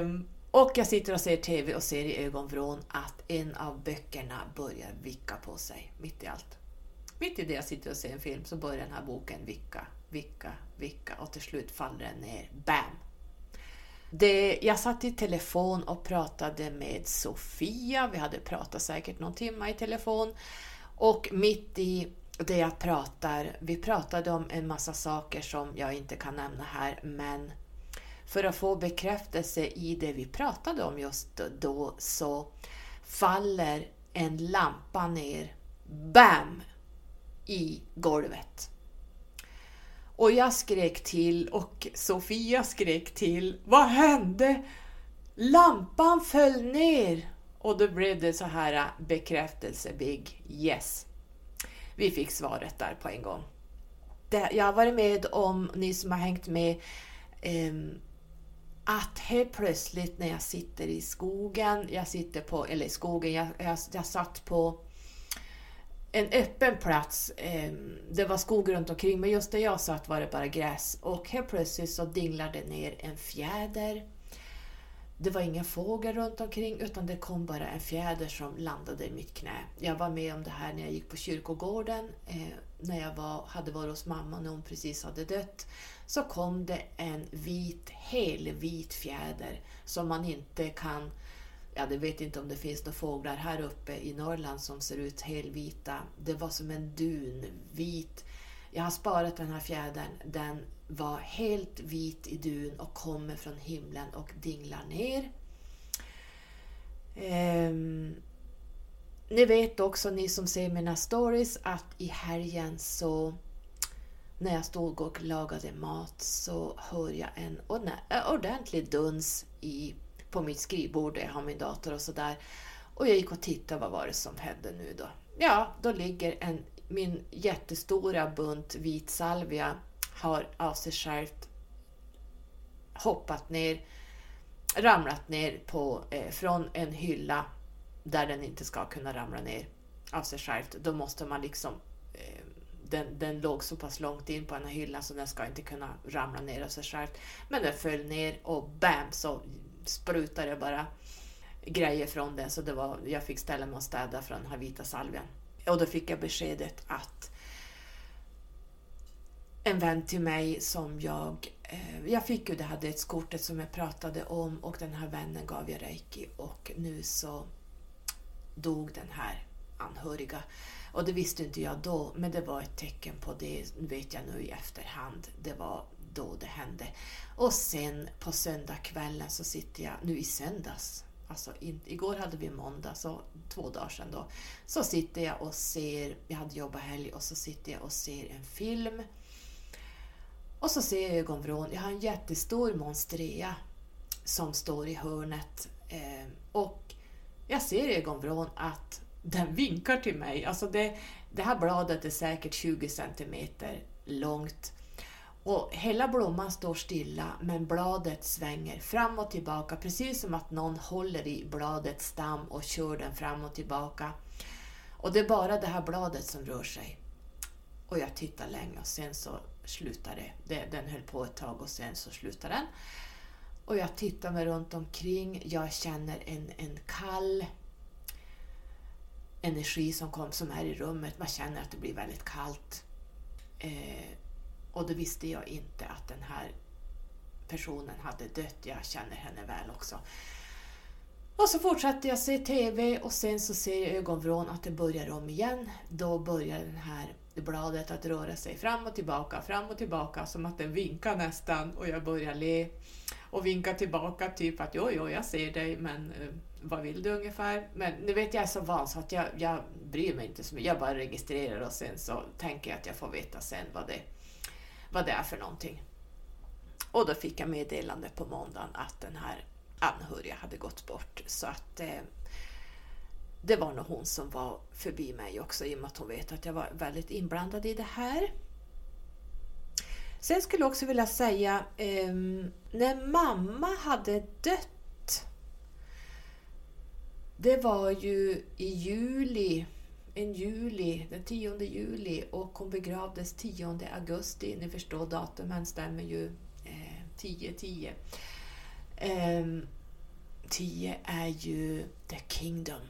Um, och jag sitter och ser TV och ser i ögonvrån att en av böckerna börjar vicka på sig, mitt i allt. Mitt i det jag sitter och ser en film så börjar den här boken vicka, vicka, vicka och till slut faller den ner. BAM! Det, jag satt i telefon och pratade med Sofia, vi hade pratat säkert någon timme i telefon. Och mitt i det jag pratar, vi pratade om en massa saker som jag inte kan nämna här, men för att få bekräftelse i det vi pratade om just då så faller en lampa ner, BAM! i golvet. Och jag skrek till och Sofia skrek till. Vad hände? Lampan föll ner! Och då blev det så här äh, bekräftelse, big yes. Vi fick svaret där på en gång. Det, jag har varit med om, ni som har hängt med, eh, att helt plötsligt när jag sitter i skogen, jag sitter på, eller i skogen, jag, jag, jag satt på en öppen plats. Ehm, det var skog runt omkring men just där jag satt var det bara gräs och helt plötsligt så dinglade det ner en fjäder. Det var ingen fågel runt omkring utan det kom bara en fjäder som landade i mitt knä. Jag var med om det här när jag gick på kyrkogården, eh, när jag var, hade varit hos mamma när hon precis hade dött så kom det en vit, helvit fjäder som man inte kan Jag vet inte om det finns några fåglar här uppe i Norrland som ser ut helvita. Det var som en dun, vit. Jag har sparat den här fjädern. Den var helt vit i dun och kommer från himlen och dinglar ner. Um, ni vet också, ni som ser mina stories, att i helgen så när jag stod och lagade mat så hör jag en eh, ordentlig duns i, på mitt skrivbord där jag har min dator och sådär. Och jag gick och tittade, vad var det som hände nu då? Ja, då ligger en, min jättestora bunt vit salvia har av sig självt hoppat ner, ramlat ner på, eh, från en hylla där den inte ska kunna ramla ner av sig självt. Då måste man liksom eh, den, den låg så pass långt in på en hylla så den ska inte kunna ramla ner av sig själv. Men den föll ner och bam så sprutade det bara grejer från den så det var, jag fick ställa mig och städa från den här vita salvian. Och då fick jag beskedet att en vän till mig som jag... Eh, jag fick ju det här dödskortet som jag pratade om och den här vännen gav jag reiki och nu så dog den här anhöriga. Och det visste inte jag då, men det var ett tecken på det, vet jag nu i efterhand. Det var då det hände. Och sen på söndagskvällen så sitter jag, nu i söndags, alltså in, igår hade vi måndag, så två dagar sedan då, så sitter jag och ser, jag hade jobbat helg och så sitter jag och ser en film. Och så ser jag ögonvrån, jag har en jättestor monstrea som står i hörnet eh, och jag ser i ögonvrån att den vinkar till mig. Alltså det, det här bladet är säkert 20 centimeter långt och hela blomman står stilla men bladet svänger fram och tillbaka precis som att någon håller i bladets stam och kör den fram och tillbaka. Och det är bara det här bladet som rör sig. Och jag tittar länge och sen så slutar det. Den höll på ett tag och sen så slutar den. Och jag tittar mig runt omkring. Jag känner en, en kall energi som kom som är i rummet. Man känner att det blir väldigt kallt. Eh, och då visste jag inte att den här personen hade dött. Jag känner henne väl också. Och så fortsatte jag se TV och sen så ser jag ögonvrån att det börjar om igen. Då börjar den här bladet att röra sig fram och tillbaka, fram och tillbaka som att den vinkar nästan och jag börjar le och vinka tillbaka typ att jo, jo, jag ser dig men uh, vad vill du ungefär? Men nu vet jag är så van så att jag, jag bryr mig inte så mycket. Jag bara registrerar och sen så tänker jag att jag får veta sen vad det, vad det är för någonting. Och då fick jag meddelande på måndagen att den här anhöriga hade gått bort. Så att eh, det var nog hon som var förbi mig också i och med att hon vet att jag var väldigt inblandad i det här. Sen skulle jag också vilja säga, eh, när mamma hade dött, det var ju i juli, en juli, den 10 juli och hon begravdes 10 augusti. Ni förstår datumen stämmer ju eh, 10-10. Eh, 10 är ju the kingdom.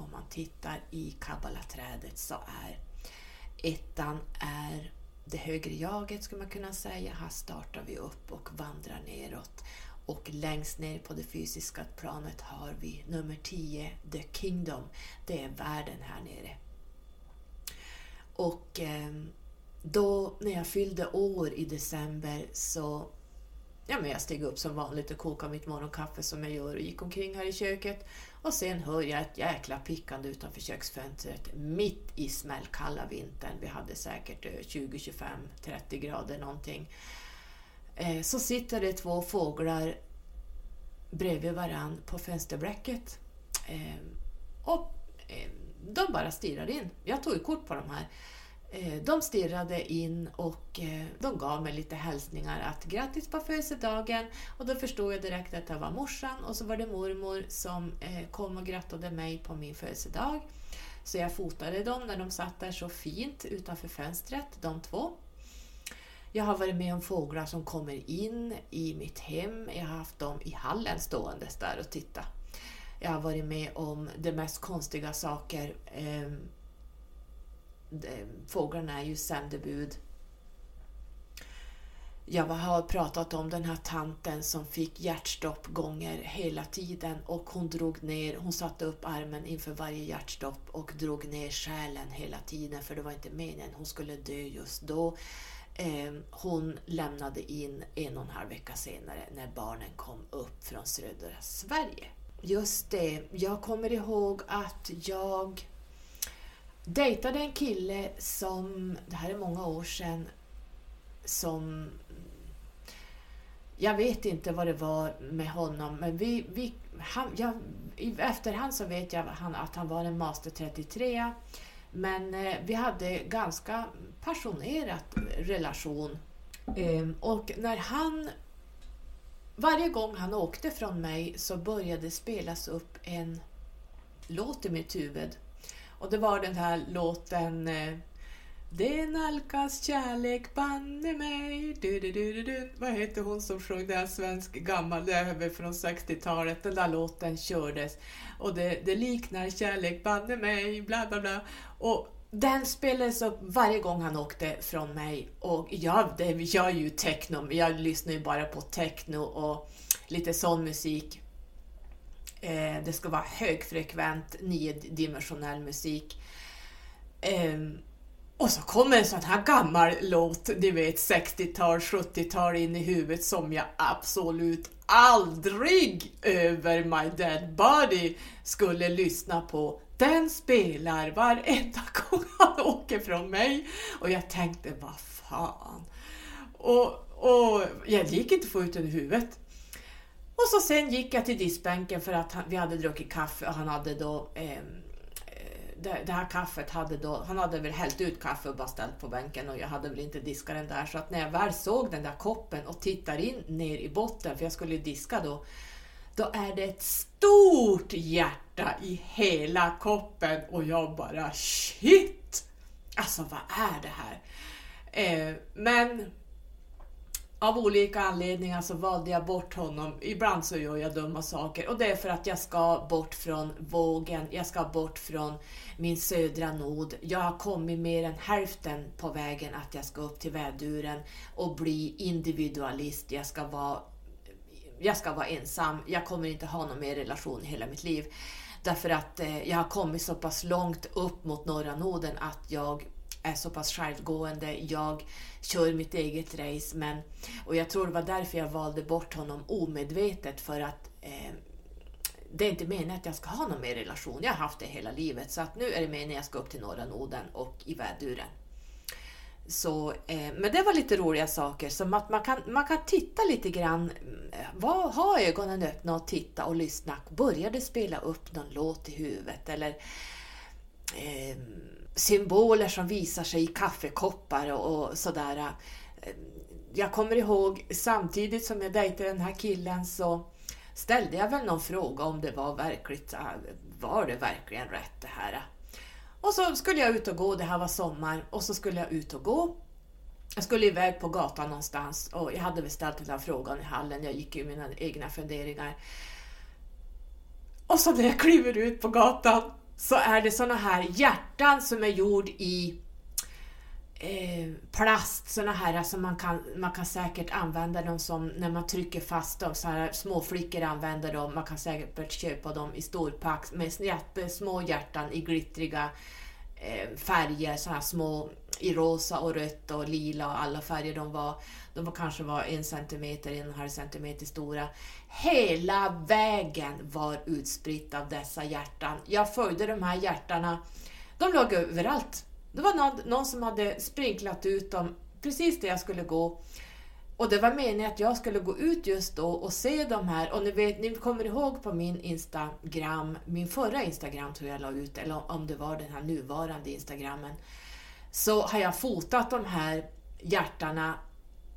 Om man tittar i kabbalaträdet så är ettan är det högre jaget skulle man kunna säga. Här startar vi upp och vandrar neråt. Och längst ner på det fysiska planet har vi nummer 10, The Kingdom. Det är världen här nere. Och ehm, då när jag fyllde år i december så ja, men jag steg upp som vanligt och kokade mitt morgonkaffe som jag gör och gick omkring här i köket. Och sen hör jag ett jäkla pickande utanför köksfönstret mitt i smällkalla vintern. Vi hade säkert 20, 25, 30 grader någonting. Eh, så sitter det två fåglar bredvid varann på fönsterbräcket. Eh, och eh, de bara stirrar in. Jag tog ju kort på de här. De stirrade in och de gav mig lite hälsningar att grattis på födelsedagen och då förstod jag direkt att det var morsan och så var det mormor som eh, kom och grattade mig på min födelsedag. Så jag fotade dem när de satt där så fint utanför fönstret, de två. Jag har varit med om fåglar som kommer in i mitt hem. Jag har haft dem i hallen ståendes där och titta. Jag har varit med om de mest konstiga saker ehm, fåglarna är ju sändebud. Jag har pratat om den här tanten som fick hjärtstopp gånger hela tiden och hon drog ner, hon satte upp armen inför varje hjärtstopp och drog ner själen hela tiden för det var inte meningen hon skulle dö just då. Ehm, hon lämnade in en och en halv vecka senare när barnen kom upp från södra Sverige. Just det, jag kommer ihåg att jag dejtade en kille som, det här är många år sedan, som jag vet inte vad det var med honom, men vi, vi, han, jag, i efterhand så vet jag han, att han var en master 33. Men eh, vi hade ganska passionerat relation. Eh, och när han... Varje gång han åkte från mig så började spelas upp en låt i mitt huvud och det var den här låten eh, det nalkas kärlek banne mig. Du, du, du, du, Vad heter hon som sjöng den svensk gammal, det är från 60-talet. Den där låten kördes. Och det, det liknar kärlek banne mig, bla bla bla. Och den spelades upp varje gång han åkte från mig. Och jag, det, jag är ju techno, jag lyssnar ju bara på techno och lite sån musik. Eh, det ska vara högfrekvent, niodimensionell musik. Eh, och så kommer en sån här gammal låt, ni vet 60-tal, 70-tal in i huvudet som jag absolut aldrig över my dead body skulle lyssna på. Den spelar varenda gång han åker från mig och jag tänkte, vad fan. Och, och jag gick inte få ut den i huvudet. Och så sen gick jag till diskbänken för att han, vi hade druckit kaffe och han hade då eh, det, det, här kaffet hade då, han hade väl hällt ut kaffe och bara ställt på bänken och jag hade väl inte diskat den där så att när jag väl såg den där koppen och tittar in ner i botten för jag skulle diska då då är det ett stort hjärta i hela koppen och jag bara shit! Alltså vad är det här? Eh, men av olika anledningar så valde jag bort honom. Ibland så gör jag dumma saker och det är för att jag ska bort från vågen, jag ska bort från min södra nod. Jag har kommit mer än hälften på vägen att jag ska upp till väduren och bli individualist. Jag ska vara, jag ska vara ensam, jag kommer inte ha någon mer relation i hela mitt liv. Därför att eh, jag har kommit så pass långt upp mot norra noden att jag är så pass självgående. Jag kör mitt eget race. Men, och jag tror det var därför jag valde bort honom omedvetet för att eh, det är inte meningen att jag ska ha någon mer relation. Jag har haft det hela livet. Så att nu är det meningen att jag ska upp till norra Norden och i väduren. Så, eh, men det var lite roliga saker, som att man kan, man kan titta lite grann, eh, var, ha ögonen öppna och titta och lyssna. Börjar det spela upp någon låt i huvudet eller eh, symboler som visar sig i kaffekoppar och, och sådär. Eh, jag kommer ihåg samtidigt som jag dejtade den här killen så ställde jag väl någon fråga om det var verkligt, eh, var det verkligen rätt det här? Och så skulle jag ut och gå, det här var sommar, och så skulle jag ut och gå. Jag skulle iväg på gatan någonstans och jag hade väl ställt den här frågan i hallen, jag gick ju mina egna funderingar. Och så när jag kliver ut på gatan så är det såna här hjärtan som är gjord i eh, plast, såna här som man kan, man kan säkert använda dem som när man trycker fast dem, så här små flickor använder dem, man kan säkert köpa dem i storpack med små hjärtan i glittriga eh, Eh, färger, såna här små i rosa och rött och lila och alla färger de var. De var kanske var en centimeter, en och en halv centimeter stora. Hela vägen var utspritt av dessa hjärtan. Jag följde de här hjärtarna. De låg överallt. Det var någon, någon som hade sprinklat ut dem precis där jag skulle gå. Och det var meningen att jag skulle gå ut just då och se de här. Och ni, vet, ni kommer ihåg på min Instagram, min förra Instagram tror jag la ut, eller om det var den här nuvarande Instagrammen, så har jag fotat de här hjärtarna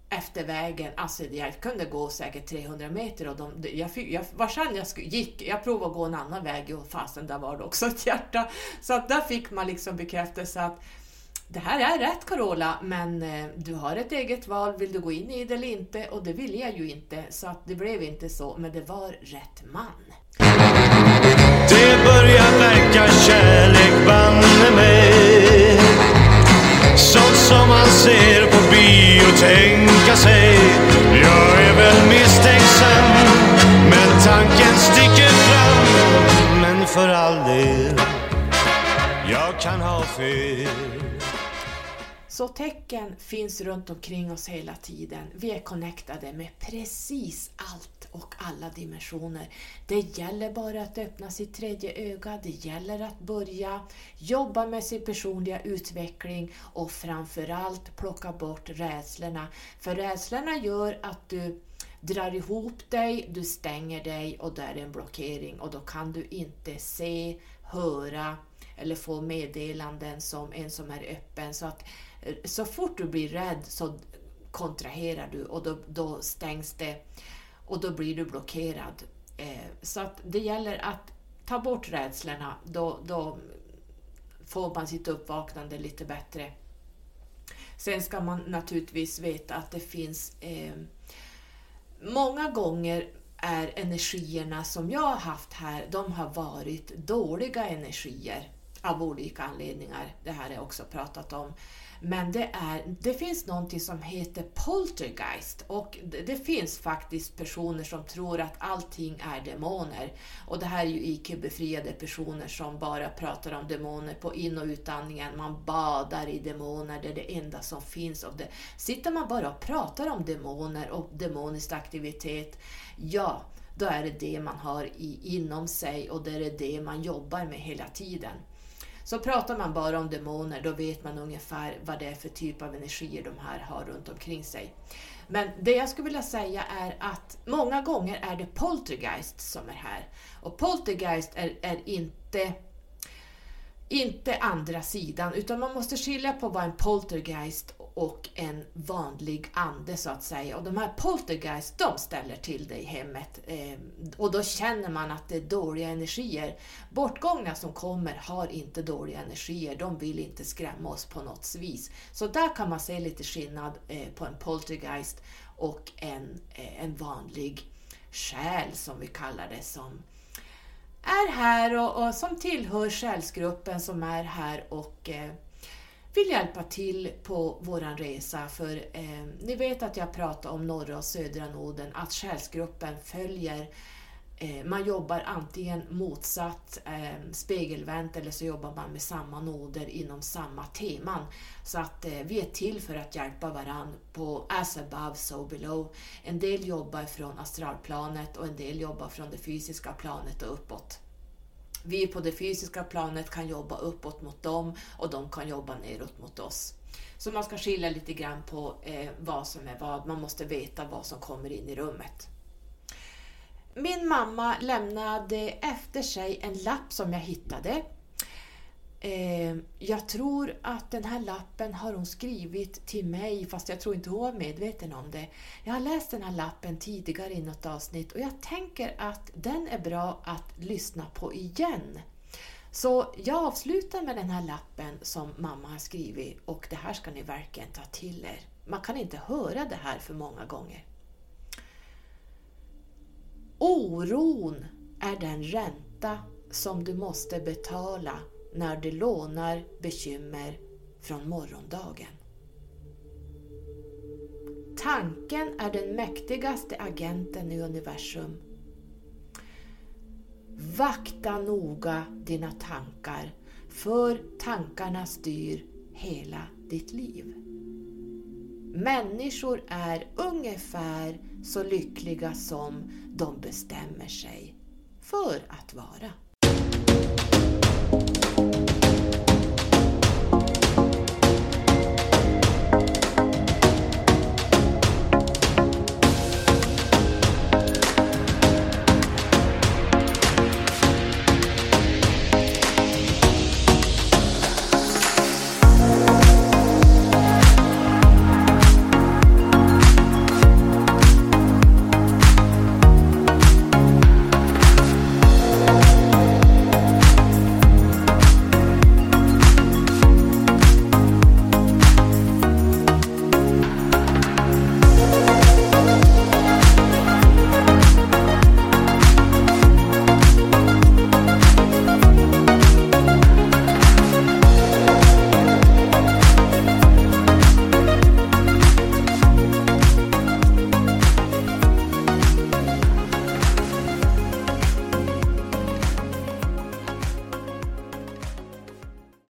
efter vägen. Alltså jag kunde gå säkert 300 meter och de, jag, fick, jag, varsan jag gick, jag provade att gå en annan väg och fasen där var det också ett hjärta. Så att där fick man liksom bekräftelse att det här är rätt Carola, men eh, du har ett eget val. Vill du gå in i det eller inte? Och det ville jag ju inte, så att det blev inte så. Men det var rätt man. Det börjar verka kärlek banne mig Sånt som man ser på bio tänka sig Jag är väl misstänksam Men tanken sticker fram Men för all del Jag kan ha fel så tecken finns runt omkring oss hela tiden. Vi är connectade med precis allt och alla dimensioner. Det gäller bara att öppna sitt tredje öga, det gäller att börja jobba med sin personliga utveckling och framförallt plocka bort rädslorna. För rädslorna gör att du drar ihop dig, du stänger dig och där är en blockering och då kan du inte se, höra eller få meddelanden som en som är öppen. Så att så fort du blir rädd så kontraherar du och då, då stängs det och då blir du blockerad. Eh, så att det gäller att ta bort rädslorna, då, då får man sitt uppvaknande lite bättre. Sen ska man naturligtvis veta att det finns eh, många gånger är energierna som jag har haft här, de har varit dåliga energier av olika anledningar. Det här har jag också pratat om. Men det, är, det finns någonting som heter poltergeist och det, det, finns faktiskt personer som tror att allting är demoner. Och det här är ju IQ-befriade personer som bara pratar om demoner på in och utandningen. Man badar i demoner, det är det enda som finns. Och det, sitter man bara och pratar om demoner och demonisk aktivitet, ja, då är det det man har i, inom sig och det är det man jobbar med hela tiden. Så pratar man bara om demoner, då vet man ungefär vad det är för typ av energier de här har runt omkring sig. Men det jag skulle vilja säga är att många gånger är det poltergeist som är här. Och poltergeist är, är inte inte andra sidan, utan man måste skilja på vad en poltergeist och en vanlig ande så att säga. Och de här poltergeist, de ställer till det i hemmet. Eh, och då känner man att det är dåliga energier. Bortgångna som kommer har inte dåliga energier, de vill inte skrämma oss på något vis. Så där kan man se lite skillnad eh, på en poltergeist och en, eh, en vanlig själ som vi kallar det som är här och, och som tillhör själsgruppen som är här och eh, vill hjälpa till på våran resa. För eh, ni vet att jag pratar om norra och södra noden, att själsgruppen följer eh, man jobbar antingen motsatt, eh, spegelvänt eller så jobbar man med samma noder inom samma teman. Så att eh, vi är till för att hjälpa varandra på as above, so below. En del jobbar från astralplanet och en del jobbar från det fysiska planet och uppåt. Vi på det fysiska planet kan jobba uppåt mot dem och de kan jobba neråt mot oss. Så man ska skilja lite grann på eh, vad som är vad. Man måste veta vad som kommer in i rummet. Min mamma lämnade efter sig en lapp som jag hittade Eh, jag tror att den här lappen har hon skrivit till mig, fast jag tror inte hon var medveten om det. Jag har läst den här lappen tidigare i något avsnitt och jag tänker att den är bra att lyssna på igen. Så jag avslutar med den här lappen som mamma har skrivit och det här ska ni verkligen ta till er. Man kan inte höra det här för många gånger. Oron är den ränta som du måste betala när du lånar bekymmer från morgondagen. Tanken är den mäktigaste agenten i universum. Vakta noga dina tankar, för tankarna styr hela ditt liv. Människor är ungefär så lyckliga som de bestämmer sig för att vara.